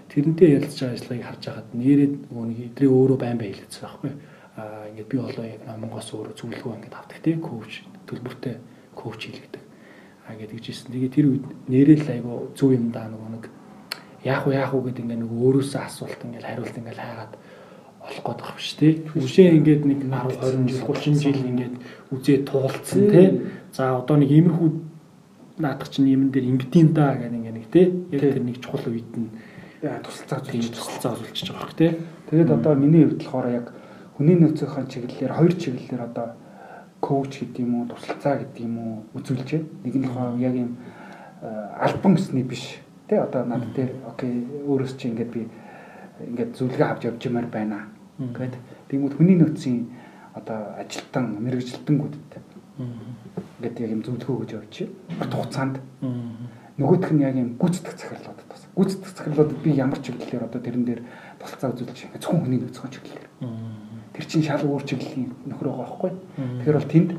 Тэрнтэй ярилцж байгаа ажлыг харж байхад нэрээд нөгөө нэг эдрийг өөрөө байн бай хэлсэн байхгүй. Аа ингээд би болоо яг номонгоос өөрөө зөвлөгөө ингээд авдаг тий коуч төлбөртэй коуч хийлгдэг. аа гэдэг жисэн. Тэгээ тэр үед нэрэл айгу зөв юм даа нөгөө нэг яах вэ яах вэ гэдэг ингээ нөгөө өөрөөсөө асуулт ингээ хариулт ингээ хайгаад олох гээд байгаа биш тий. Үшээ ингээд нэг 10 20 жил 30 жил ингээд үзээ туулцсан тий. За одоо нэг иймэрхүү наадах чинь юм дээр ингэдэм да гэх ингээ нэг тий. Яг тэр нэг чухал үед нь тусалцаа тийм тусалцаа үзүүлчихэж байгаа хэрэг тий. Тэгээд одоо миний хувьд болохоор яг хүний нөөцийн чиглэлээр хоёр чиглэлээр одоо коуч гэдэг юм уу, тусалцаа гэдэг юм уу үзүүлж байна. Нэг нь болохоор яг юм альбан гэсний биш. Тэ одоо над дээр окей өөрөөс чи ингээд би ингээд зүлгээ авч явж юмар байна. Гэт. Тэгмүүд хүний нөөцийн одоо ажилтан мэрэгжилтэнгүүдэд ингээд яг юм зөвлөгөө өгж явж бат хугацаанд. Нөгөөх нь яг юм гүйцэтгэх захирлуудад бас. Гүйцэтгэх захирлуудад би ямар чиглэлээр одоо тэрэн дээр тусалцаа үзүүлж байгаа зөвхөн хүний нөөцийн чиглэлээр. Тэр чинь шал өөр чиглэлийн нөхөр байгаа байхгүй? Тэгэхээр бол тэнд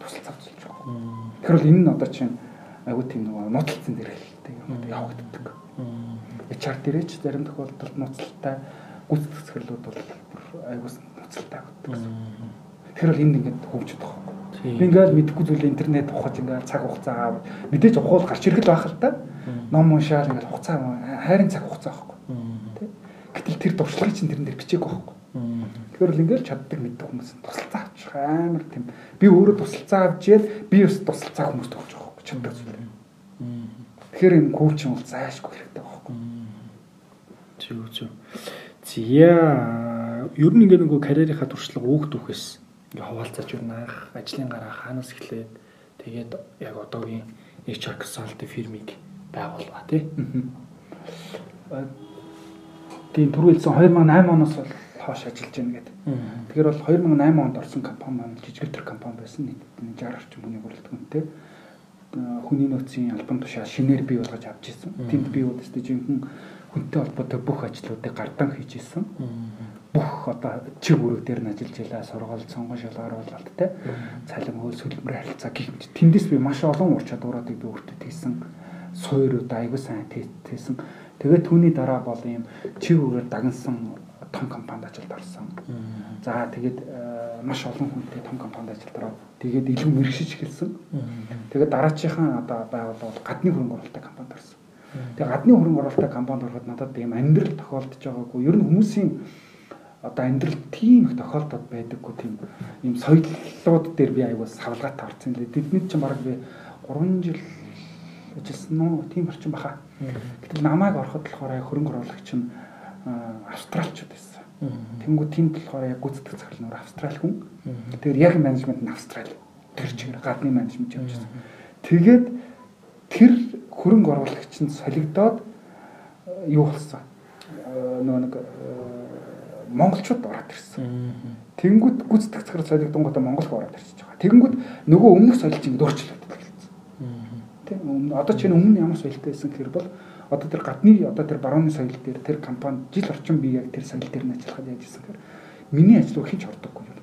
тусалцаа үзүүлж байгаа тэгэхээр бол энэ нь одоо чинь айгуу тийм нөгөө нууцлцсан зэрэглэлтэй юм явагддаг. HR дээрээ ч зарим тохиолдолд нууцлалтай гүйцэтгэх захирлууд бол айгуу нууцлалтай байдаг тэгэхээр бол энд ингээд хөвчөд байгаа Би ингээл мэдэхгүй зүйл интернет ухаж ингээл цаг хугацаа аваад мэдээж ухуул гарч ирэх л байх л та. Ном уншаал ингээл хугацаа хайрын цаг хугацаа байхгүй. Тэ. Гэтэл тэр дуршлагыг чинь тэрэн дээр бичээгүй байхгүй. Тэгэхээр л ингээл чаддаг мэддэг хүмүүс тусалцаа авчих амар тийм. Би өөрөө тусалцаа авч ял би бас тусалцаа хүмүүст өгч байгаа байхгүй чаддаг зүйл. Тэгэхээр энэ коучинг бол заашгүй хэрэгтэй байхгүй. Зүг зүг. Зя ер нь ингээд нөгөө карьерийнхаа туршлага өөгдөхөөс ингээ хуваалцаач юу наах ажлын гараа хаанаас эхлээд тэгээд яг одоогийн HR consulting фирмийг байгуулва тий. Тийм түрүүлсэн 2008 оноос бол хоош ажиллаж байна гэдэг. Тэгэхээр бол 2008 онд орсон компани маань жижигтэр компани байсан нийт 60 орчим хүний бүрэлдэхүүнтэй хүний нөөцийн албан тушаал шинээр бий болгож авч ирсэн. Тэнд бий удаа жинхэнэ хүнтэй холбоотой бүх ажлуудыг гардан хийж ирсэн бүх одоо чиг бүрэг дээр нь ажиллаж байлаа сургууль сонгон шалгаар болоод те. Цалин хөл сөлбөр харилцаа гэх тэндээс би маш олон ур чадваруудыг би өөртөө тийсэн суурьуд айгуу сайн тийсэн тэгээд түүний дараа бол ийм чиг бүрээр дагнсан том компанид ажилд орсон. За тэгээд маш олон хүнтэй том компанид ажилд ороод тэгээд илүү мэрэгшиж эхэлсэн. Тэгээд дараачихан одоо байгууллага бол гадны хөрөнгө оруулалттай компанид орсон тэгээд гадны хөрөнгө оруулалттай компанид ороход надад ийм амьдрал тохиолдож байгаагүй ер нь хүмүүсийн одоо амьдрал тийм их тохиолдод байдаггүй тийм ийм соёллууд дээр би аягүй савлгаатай орсон лээ. Тэдний чинь бараг би 3 жил ажилласан уу тийм орчин баха. Гэтэл намайг ороход болохоор хөрөнгө оруулагч нь австралчууд байсан. Тэнгүү тийм болохоор яг гүйцэтгэх захирал нөр австрал хүн. Тэгэхээр яг менежмент нь австрал. Тэр чигээр гадны менежмент явж байсан. Тэгээд тэр хөрөнгө оруулагч нь солигдоод юу болсон? Нөгөө нэг монголчууд ороод ирсэн. Тэнгүүд гүйцэтгэх цагаар солигдсон Монгол ороод ирчихэж байгаа. Тэнгүүд нөгөө өмнөх соёлжийн өөрчлөлт эхэлсэн. Тийм одоо чинь өмнө ямар соёлтой байсан гэхээр бол одоо тэр гадны одоо тэр барууны соёл дээр тэр компани жил орчим би яг тэр соёл дээр нь ажиллахад яаж исэн гэхээр миний ажил руу хинч ордоггүй юм.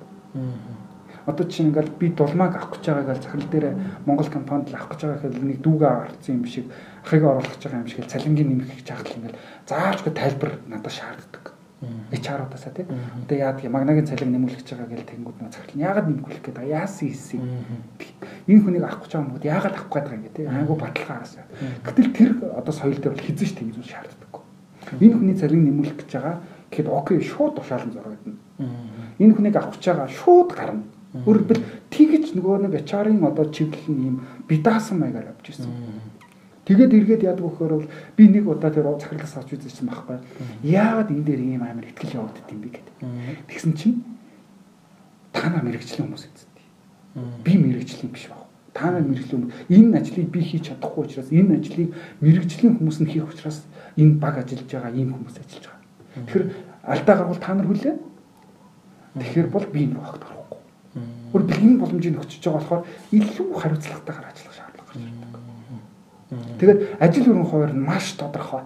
Одоо чинь ингээл би дулмааг авах гэж байгааг л захирал дээр Монгол компанид л авах гэж байгаа гэхээр нэг дүүгээ гарцсан юм шиг ахыг оруулах гэж байгаа юм шиг цалингийн нэмэх гэж хахад ингээл заашгүй тайлбар надад шаарддаг. HR-уудаас тий. Одоо яадаг магнагийн цалин нэмүүлэх гэж байгаа гэл тэнгууд нөө захирал яагаад нэмгүүлэх гээд байгаа яасан хийсэн. Энэ хүнийг авах гэж байгаа юм уу? Яагаад авах гээд байгаа юм тий. Айгу баталгаа хараасаа. Гэтэл тэр одоо соёл дээр бол хизэж тийм зүйл шаарддаггүй. Энэ хүний цалин нэмүүлэх гэж байгаа гэхэд окей шууд тушаалan зурагдана. Энэ хүнийг авах гэж байгаа шууд гарна. Өөрөлдвөл тэгэж нөгөө нэг HR-ын одоо чиглэл нь юм бидаасан маягаар явж ирсэн. Тэгээд эргээд яадаг вөхөр бол би нэг удаа тэр захирлаас авч үзсэн байхгүй. Яагаад энэ дээр ийм амар ихтгэл явагдд юм бэ гэдэг. Тэгсэн чинь та нар мэрэгчлэн хүмүүс эзэдэй. Би мэрэгчлэн биш баг. Та нар мэрэгчлэн энэ ажлыг би хийж чадахгүй учраас энэ ажлыг мэрэгчлэн хүмүүс нь хийх учраас энэ баг ажиллаж байгаа ийм хүмүүс ажиллаж байгаа. Тэгэхээр алдаа гарвал та нар хүлээ. Тэгэхээр бол би энэ багт орохгүй. Өөр бэлгийн боломжийг өгчөж байгаа болохоор илүү хариуцлагатайгаар ажиллах шаардлага гарч ирдэг. Тэгээд ажил өргөн хуваар нь маш тодорхой.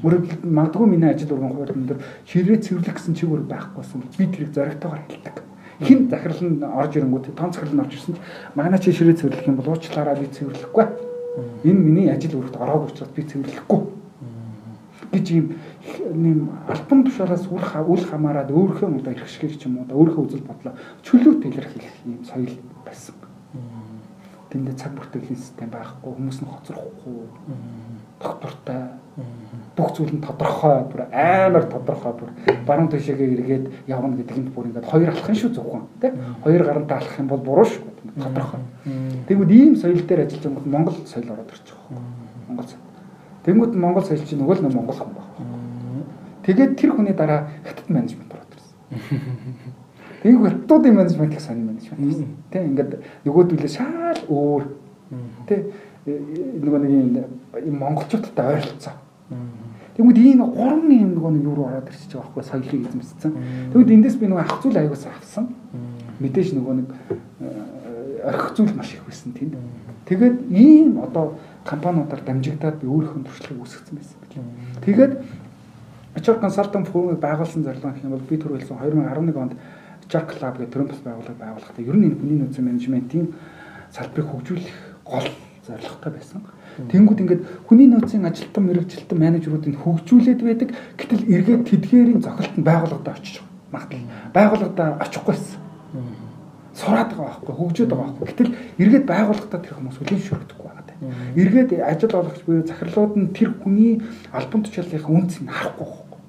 Өөрөөр магадгүй миний ажил өргөн хуваар нь хэрэг цэвэрлэх гэсэн чигээр байхгүйсэн би тэрийг зоригтойгоор хэлдэг. Хин захирал нь орж ирэнгүүт том захирал нь орж ирсэн чинь магна чи ширээ цэвэрлэх юм бол уучлаарай би цэвэрлэхгүй. Энэ миний ажил өргөд ороогүй учраас би цэвэрлэхгүй гэж юм нэм альбом тушаараас үл үл хамааран өөрийнхөө одоо эрхшгийг ч юм уу өөрийнхөө үзэл бодлоо чөлөөт илэрхийлэх юм соёл байсан. тэндээ цаг бүртгэлийн систем байхгүй хүмүүс нь хоцрохгүй доктортай бүх зүйл нь тодорхой бүр амар тодорхой бүр баруун тишээгээ эргээд явна гэдэг нь бүр ингээд хоёр алах юм шүү зөвхөн тий хоёр гарантай алах юм бол буруу шүү тодорхой тэгвэл ийм соёл дээр ажиллаж байгаа Монгол соёл ороод ирчих واخ Монгол соёл Тэнгүүд Монгол соёл чинь нөгөө л нэг Монгол хүн байна тэгээд тэр хүний дараа хятад менежмент ороод ирсэн Тэнгүү хятадуудын менежмент гэх сонир менежмент гэсэн тий ингээд нөгөөдөлөө шал өөр тий нөгөө нэг юм монголчуудтай ойролцоо Тэгмэд ийм гурван юм нөгөө нэг юу руу ороод ирчихэж байгаа байхгүй соёлыг эзэмссэн. Тэгвэл эндээс би нөгөө ах зүйл аягаас авсан. Мэдээж нөгөө нэг э, орхих зүйл маш их байсан тийм. Тэгээд ийм одоо компаниудаар дамжигдаад би өөрийнхөө туршлагыг үүсгэсэн байсан. Тэгээд HR consultant фирмыг байгуулсан зорилго гэх юм бол би түр хэлсэн 2011 онд HR Club гэх төрөмпс байгууллага байгуулахдаа ер нь энэ хүний нөөцийн менежментийн салбарыг хөгжүүлэх гол зорилготой байсан. Тэнгүүд ингээд хүний нөөцийн ажилтан мэрэгжилтэн менежерүүдийг хөгжүүлээд байдаг. Гэтэл эргээд тэдгээрийн зохилтод байгууллагад очиж магадгүй. Байгууллагад очихгүйсэн. Сураад байгаа байхгүй, хөгжөөд байгаа байхгүй. Гэтэл эргээд байгууллагад тэр хүмүүс хүлээн шүрэгдэхгүй байгаа. Эргээд ажил олгогч буюу захирлууд нь тэр хүний албан тушаалын үнцийг харахгүй байхгүй.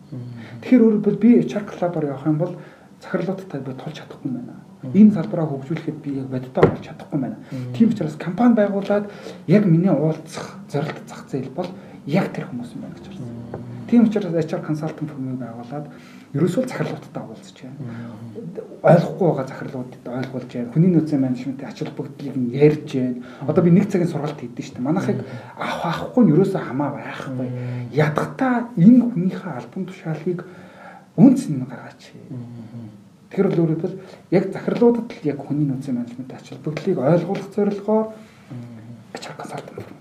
Тэгэхээр өөрөөр би HR club-аар явах юм бол захирлуудтай би тулж чадахгүй юм байна энэ салбараа хөгжүүлэхэд би яг бодитоо болж чадахгүй байна. Тийм учраас компани байгуулад яг миний уулзах зорилт зах зээл бол яг тэр хүмүүс юм байна гэж байна. Тийм учраас HR consultant firm-ыг байгуулад ерөөсөө захирлуудтай уулзч байна. Ойлгохгүй байгаа захирлуудад ойлгуулж байна. Хүний нөөцийн менежментийн ач холбогдлыг нь ярьж байна. Одоо би нэг цагийн сургалт хийдэж штэ. Манайхыг авах авахгүй нь ерөөсөө хамаа байхгүй. Ядгатаа энэ хүнийхээ альбом тушаалыг үнц нь гаргаач. Тэгэхээр бол өөрөөр яг захирлуудад л яг хүний нөөцийн менежмент ач холбогдлыг ойлгуулах зорилгоор байгуулж байна.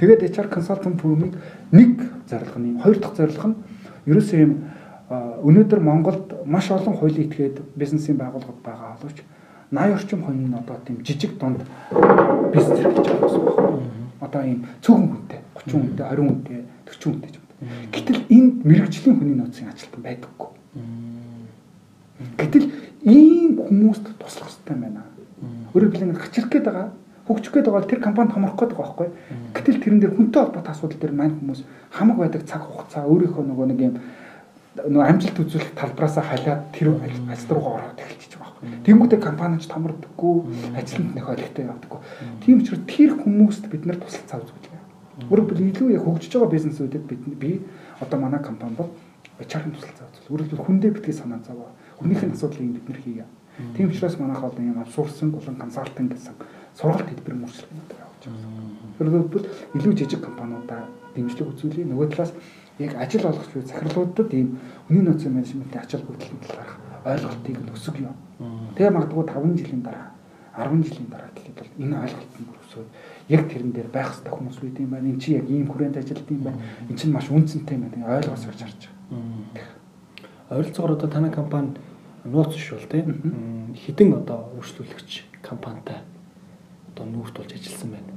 Тэгээд HR consultant firm-ыг нэг зорилго нь хоёр дахь зорилго нь ерөөсөө юм өнөөдөр Монголд маш олон хуулийн этгээд бизнесийн байгууллагууд байгаа боловч 80 орчим хүн нь одоо тийм жижиг дунд бизнес хийж байгаа юм байна. Одоо ийм цөөхөн хүнтэй 30 хүнтэй 20 хүнтэй 40 хүнтэй юм. Гэтэл энд мэрэгжлийн хүний нөөцийн ажилтан байдаггүй. Гэтэл ийм хүмүүст туслах хэрэгтэй байна. Өөрөөр хэлбэл хачирх гээд байгаа, хөгжих гээд байгаа тэр компанид томрох гээд байгаа байхгүй. Гэтэл тэрэн дээр хүнтэй холбоотой асуудал дээр мань хүмүүс хамаг байдаг цаг хугацаа өөрийнхөө нөгөө нэг юм нөгөө амжилт үзүүлэх талбараасаа халиад тэр ажил руугаа ороод эхэлчихэж байгаа байхгүй. Тэнгүүтээ компанич томрдоггүй, ажилтнууд нөх олигтой явдаггүй. Тийм учраас тэр хүмүүст бид нар тусалцаа үзүүлнэ. Өөрөөр илүү яг хөгжиж байгаа бизнесүүдэд бид би одоо манай компани бол HR-ын тусалцаа үзүүл. Өөрөөр хүндээ битгий санаа зовоо Өмнөх нь асуудлыг бид нэр хийе. Тийм учраас манайх одоо юм авсурсан болон консалтинг гэсэн сургалт хэлбэр мөрчлөгнүүд явуулж байгаа. Тэрнээс илүү жижиг компаниудаа дэмжлэг үзүүлээ. Нөгөө талаас яг ажил олгогч буй захирлуудад ийм үнийн нөөцийн менежментийн ач холбогдлын талаарх ойлголтыг нь өсгөх юм. Тэгээ магадгүй 5 жилийн дараа 10 жилийн дараа гэхэд бол энэ ойлголт нь өсөөд яг тэрэн дээр байх хэрэгтэй хүмүүс байд юм байна. Энд чи яг ийм хүрээнд ажилладаг юм байна. Энд чинь маш үнцэнтэй юм байна. Ойлгоос гэж харж байгаа. Ойролцоогоор одоо танай компани нууц шүүл тийм хідэн одоо үйлчлүүлэгч компанитай одоо нүүрт болж ажилласан байна.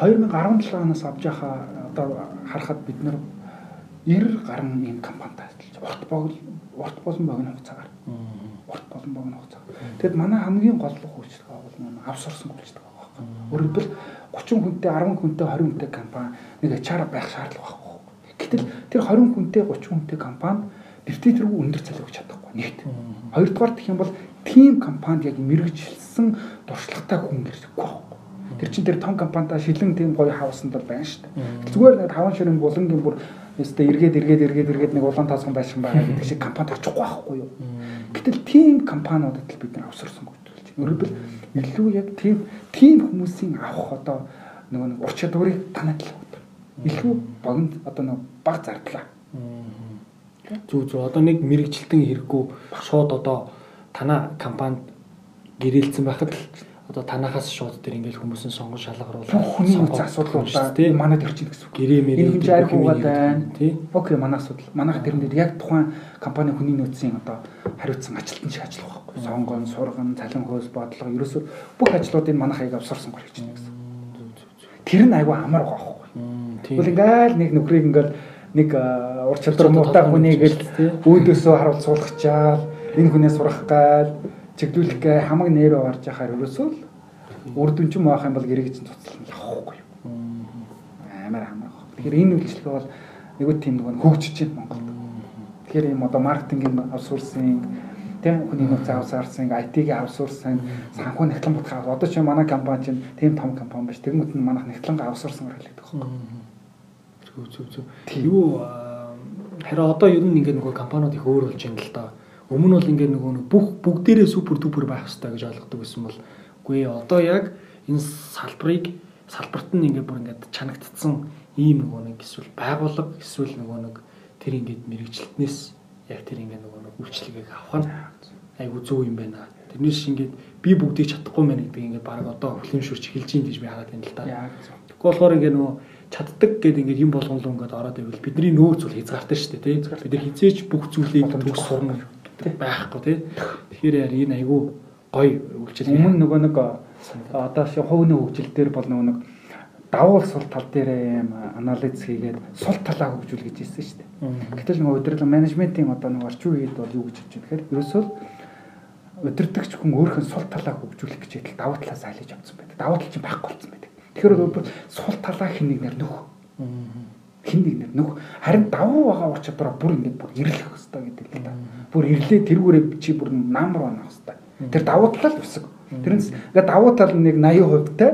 2017 оноос авч яхаа одоо харахад бид нэр 90 гаруй ийм компанитай ажиллаж урт богл урт болон богино хугацаагаар урт болон богино хугацаагаар. Тэгэд манай хамгийн гол хүчлэг бол манай авсорсон хүчлэг байгаа байхгүй. Өөрөөр хэлбэл 30 хүнтэй 10 хүнтэй 20 хүнтэй компани нэг HR байх шаардлага байхгүй. Гэтэл тэр 20 хүнтэй 30 хүнтэй компани бэртээ тэргүй өндөр цалин өгч чадахгүй нэгт. Хоёрдугаар гэх юм бол team компанид яг мэрэгжилсэн дуршлагатай хүн ирсэхгүй байхгүй. Тэр чинь тэр том компанитай шилэн тийм гоё хавсанд бол байна шүү дээ. Зүгээр нэг таван ширэн булангийн бүр өстө эргээд эргээд эргээд эргээд нэг улаан таасган байшин байгаа гэдэг шиг компанид очихгүй байхгүй юу. Гэтэл team компаниудад л бид нар авсарсан гүйцэлж. Өөрөлдөл илүү яг team team хүмүүсийн авах одоо нөгөө нэг ур чадварыг танаад л. Илүү богино одоо нэг баг зардлаа Зүг зүг одоо нэг мэрэгжилтэн хэрэггүй шууд одоо танаа компанид гэрээлсэн байхад л одоо танахаас шууд тэр ингээл хүмүүсийн сонгон шалгаруулах хүний нөөц асуудлуудаа манад ирчих гэсэн үг. Гэрээ мэрээ энэ хэмжээ архиугаад байна. Тий. Окей, манай асуудал. Манайх тэрэн дээр яг тухайн компани хүний нөөцийн одоо хариуцсан ажилтан шиг ажиллах байхгүй. Сонгон, сурган, цалин хөөс бодлого ерөөсөө бүх ажлуудыг манайх аяг авсарсан гол хийж байна гэсэн. Тэр нь айгүй амар байгаа байхгүй. Тэгвэл ингээл нэг нөхрийг ингээл нэг ур чадвар муутай хүнийг л өөдөөсөө харуул суулгачаал энэ хүнээс сурах гал чиглүүлэх гэ хамаг нэрөө орж яхаар ерөөсөө л дүн ч юм бол гэрээ чинь цуцлан явахгүй юу. Амар амар. Тэгэхээр энэ үйлчлэг бол айгүй тийм нэг хөгжиж байна Монголд. Тэгэхээр ийм одоо маркетингийн аутсорсинг тийм хүний нөөц аутсорсинг, IT-ийн аутсорсинг, санхүү нягтлан бодох. Одоо чи манай компани чинь тийм том компани биш. Тэгмэд нь манайх нягтлан аутсорсинг хэлдэг байхгүй. Зүг зүг зүг. Юу харин одоо ер нь ингээд нөгөө компаниуд их өөр болж байна л да. Өмнө бол ингээд нөгөө бүх бүгдээрээ супер дупер байх хэрэгтэй гэж ойлгодог байсан бол үгүй одоо яг энэ салбарыг салбарт нь ингээд бүр ингээд чанагдцсан ийм нөгөө нэг эсвэл байгууллага эсвэл нөгөө нэг тэр ингээд мэрэгчлэтнээс яг тэр ингээд нөгөө нэг үйлчлэгийг авах нь айгу зөв юм байна. Тэрнээс ингээд би бүгдийг чадахгүй мэн гэдэг ингээд баг одоо хүлэмжшүүрч эхэлж юм гэж би хараад байна л да. Тэгэхгүй болохоор ингээд нөгөө чаддаг гэдэг ингээд юм болгонлоо ингээд ороод ивэл бидний нөөц бол хязгаартай шүү дээ тийм. Бид нар хизээч бүх зүйлийг төгс сурна байхгүй тийм. Тэгэхээр яар энэ айгу гоё үйлчлэл. Өмнө нөгөө нэг одоо хувийн хөгжил дээр бол нөгөө нэг давуул сул тал дээр юм анализ хийгээд сул талаа хөгжүүл гэж хэлсэн шүү дээ. Гэтэл нөгөө удирдлага менежментийн одоо нэг орчин үед бол юу гэж хэлж байгаа гэхээр ерөөсөө удирдахч хүн өөрхөн сул талаа хөгжүүлэх гэж хэлэл давуу талаас айлж авсан байдаг. Давуу тал чинь байхгүй болсон байдаг. Тэгэхээр сул талаа хин нэг нэр нөх. Хин нэг нэр нөх. Харин давуу байгаа ур чадвараа бүр ингэж бүр ирлэх хэрэгтэй гэдэг л да. Бүр ирлээ тэргүүрээ чи бүр намар банах хэрэгтэй. Тэр давуу талаа л өсөг. Тэрнээс ингээд давуу тал нэг 80% тай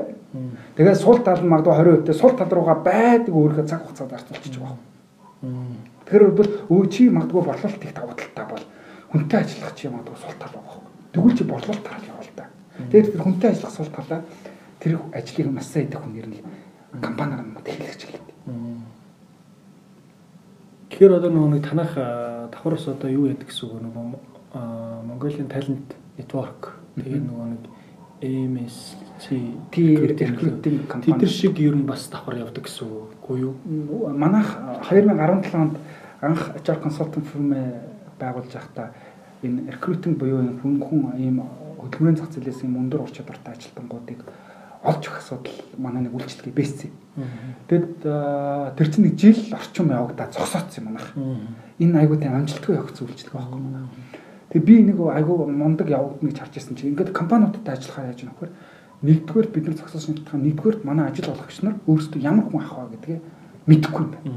Тэгээд сул тал нь магадгүй 20% тэ сул тал руугаа байдаг өөрийнхөө цаг хугацаанд зарцуулчих жоох. Тэгэхээр бол өөчи магадгүй борлуулалт их давуу талтай бол хүнтэй ажиллах чи магадгүй сул тал байгаа. Тэгвэл чи борлуулалт тал явал та. Тэгээд тэр хүнтэй ажиллах сул талаа тэр ажлыг маш сайн идэх хүн нэр нь компаниар нь Тэгэхээр одоо нөгөө нэг танах давхраас одоо юу яадаг гэсэн үг нөгөө Mongolian Talent Network тэгээ нөгөө нэг MSC recruiting компани. Тэд шиг ер нь бас давхар явдаг гэсэн үг юу? Манайх 2017 онд анх HR consulting firm байгуулж байхдаа энэ recruiting буюу хүн хүн ийм хөдөлмөрийн зах зээлээс ийм өндөр ур чадвартай ажилтнуудыг олж өгөх асуудал манай нэг үйлчлэгээ бэсцээ. Тэгэд тэр чинь нэг жил орчим явагдаад зогсооцсон юм манайх. Энэ айгуу тийм амжилтгүй явах зүйлчлэг байхгүй манайх. Тэгээ би нэг айгүй мундаг явагдана гэж харж байсан чинь ингээд компаниудтай ажиллахаар яаж юм хөхөр нэгдүгээр бид нар зогсоосон шалтгаан нэгдүгээр манай ажил олгогч нар өөрсдөө ямар хүн авах вэ гэдгээ мэдэхгүй юм байна.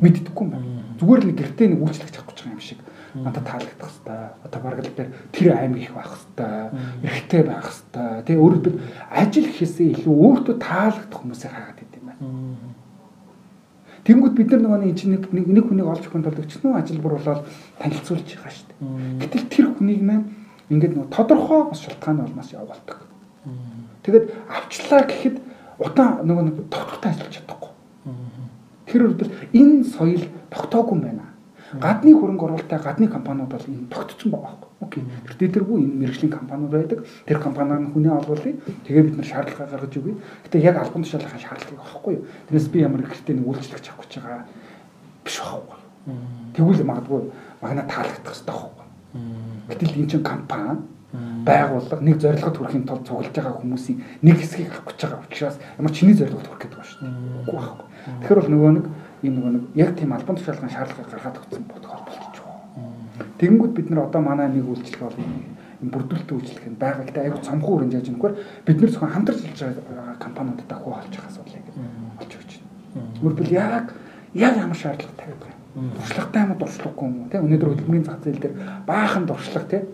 Мэддэггүй юм байна. Зүгээр л гэртээ нэг үйлчлэгч авах гэж байгаа юм шиг надад таалагдах хэвээр. Одоо бараг л дээр тэр аймаг их байх хэвээр. Эрэгтэй байх хэвээр. Тэгээ өөрөөр ажил гэхээсээ илүү өөртөө таалагдах хүмүүсийг хаагаад идэв юм байна. Тэнгүүд бид нар нөгөө нэг чинь нэг нэг хүнийг олж өгөх тулд өчнөө ажилбар болоод танилцуулж байгаа шүү дээ. Гэтэл тэр хүнийг маань ингээд нөгөө тодорхой бас шалтгаан болмоос явуулдаг. Тэгээд авчлаа гэхэд удаан нөгөө нэг тогтвортой ажиллаж чадахгүй. Тэр үедэл энэ соёл тогтоогүй юм байна. Гадны хөрөнгө оруулалттай гадны компаниуд бол энэ тогтцсон байгаа байхгүй. Окей. Тэр дэдэргүй энэ мэрэгжлийн компаниуд байдаг. Тэр компаниар нь хүнээ олуулъя. Тэгээ бид нар шаардлага гаргаж өгье. Гэтэ яг албан тушаалын шаардлагыг авахгүй юу. Тэрнээс би ямар ихтэй нэг үйлчлэгч авах гэж байгаа биш байхгүй. Тэгвэл магадгүй магна таалагдах хэрэгтэй байхгүй. Гэтэл энэ чинь компани байгууллага нэг зорилгод хүрэхин тулд цуглаж байгаа хүмүүсийн нэг хэсгийг авах гэж байгаа учраас ямар чиний зорилгод хүрэх гэдэг байна шүү дээ. Үгүй байхгүй. Тэгэхээр бол нөгөө нэг ийм нөгөө нэг яг тийм албан тушаалгын шаардлагыг гаргаад өгсөн бодгоор болчих Тэгэнгүүт бид нар одоо манай нэг үйлчлэг бол энэ бүрдүүлэлт үйлчлэг нь байгаа гэдэг аюу цомхон өрөнд яаж нэггээр бид нар зөвхөн хамтарч ажиллаж байгаа компаниудад хуу олж явах асуудал ингэ олж өгч байна. Өөрөлдөл яг яг ямар шаардлага тавиад байгаа юм. Туршлагатай юм уу туршлагагүй юм уу тийм өнөөдөр хөдөлмөрийн зах зээл дээр баахан туршлага тийм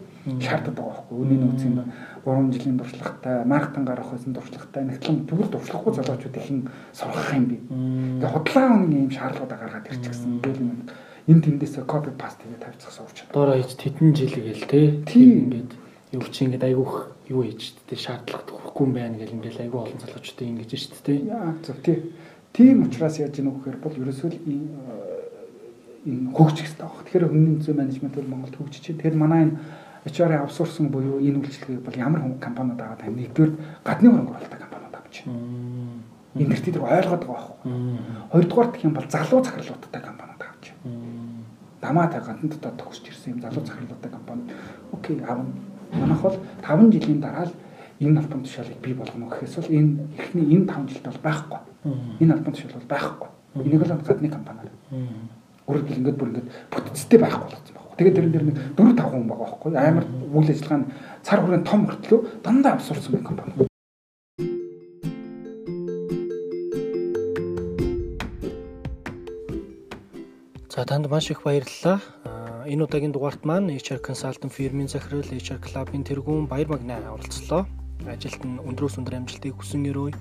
шаарддаг байгаа байхгүй. Үнийн нөөцийн 3 жилийн туршлагатай, маркетинг гарах байсан туршлагатай, нэгтлэн бүгд туршлагагүй залуучууд их ин сурах юм би. Тэгээ худлаа үнийн юм шаардлагуудаа гаргаад ирчихсэн. Ингээл юм энэ тэндээсээ копи паст хийгээд тавьчих сурч чадсан. Доороо хийж тэтэн жил гээл те. Тийм ингээд юу чи ингээд айгүйх юу хийж те шаардлагатай хүрэхгүй юм байна гэл ингээд айгүй олон залуучуудын ингэж шүү дээ. Яа зөв тий. Тийм учраас яаж ийм үгээр бол ерөөсөө л энэ хөгжих хэрэгтэй баг. Тэгэхээр хүмүүний зүйн менежмент бол Монголд хөгжиж байна. Тэгэхээр манай энэ HR-ын авсурсан буюу энэ үйлчлэгийг бол ямар компаниуд аваад тань нэгдүгээр гадны хөрөнгө оруулалттай компаниуд авч байна. Энэ дэр тэр ойлгоод байгаа байхгүй. Хоёрдугаар гэх юм бол залуу захирлуудтай компаниуд авч байна. Дамаа та гадна дотор төгсч ирсэн юм залуу захирлуудтай компани окей аавна манайх бол 5 жилийн дараа л энэ албан тушаалыг бий болгоно гэхээс бол энэ эхний энэ 5 жилд бол байхгүй. Энэ албан тушаал бол байхгүй. Энийг л гадны компаниар. Хэл ингээд бүр ингээд бүтцтэй байхгүй болгосон Тэгээд тэрэн дээр нэг 4 5 хүн байгаа байхгүй амар үйл ажиллагаа нь цар хүрээнд том хөртлөө дандаа авсуурсан байх компани. За танд маш их баярлалаа. Энэ удаагийн дугаарт маань HR Consultant фирмийн захирал HR Club-ийн тэргүүн Баяр Магнаа оролцлоо. Ажилт нь өндрөөс өндөр амжилтыг хүсэн өрөө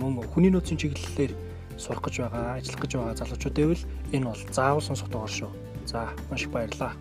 мөн хүний нөөцийн чиглэлээр сурах гэж байгаа, ажиллах гэж байгаа залуучууд байвал энэ бол заавал сонсох дугаар шүү. За маш их баярлалаа.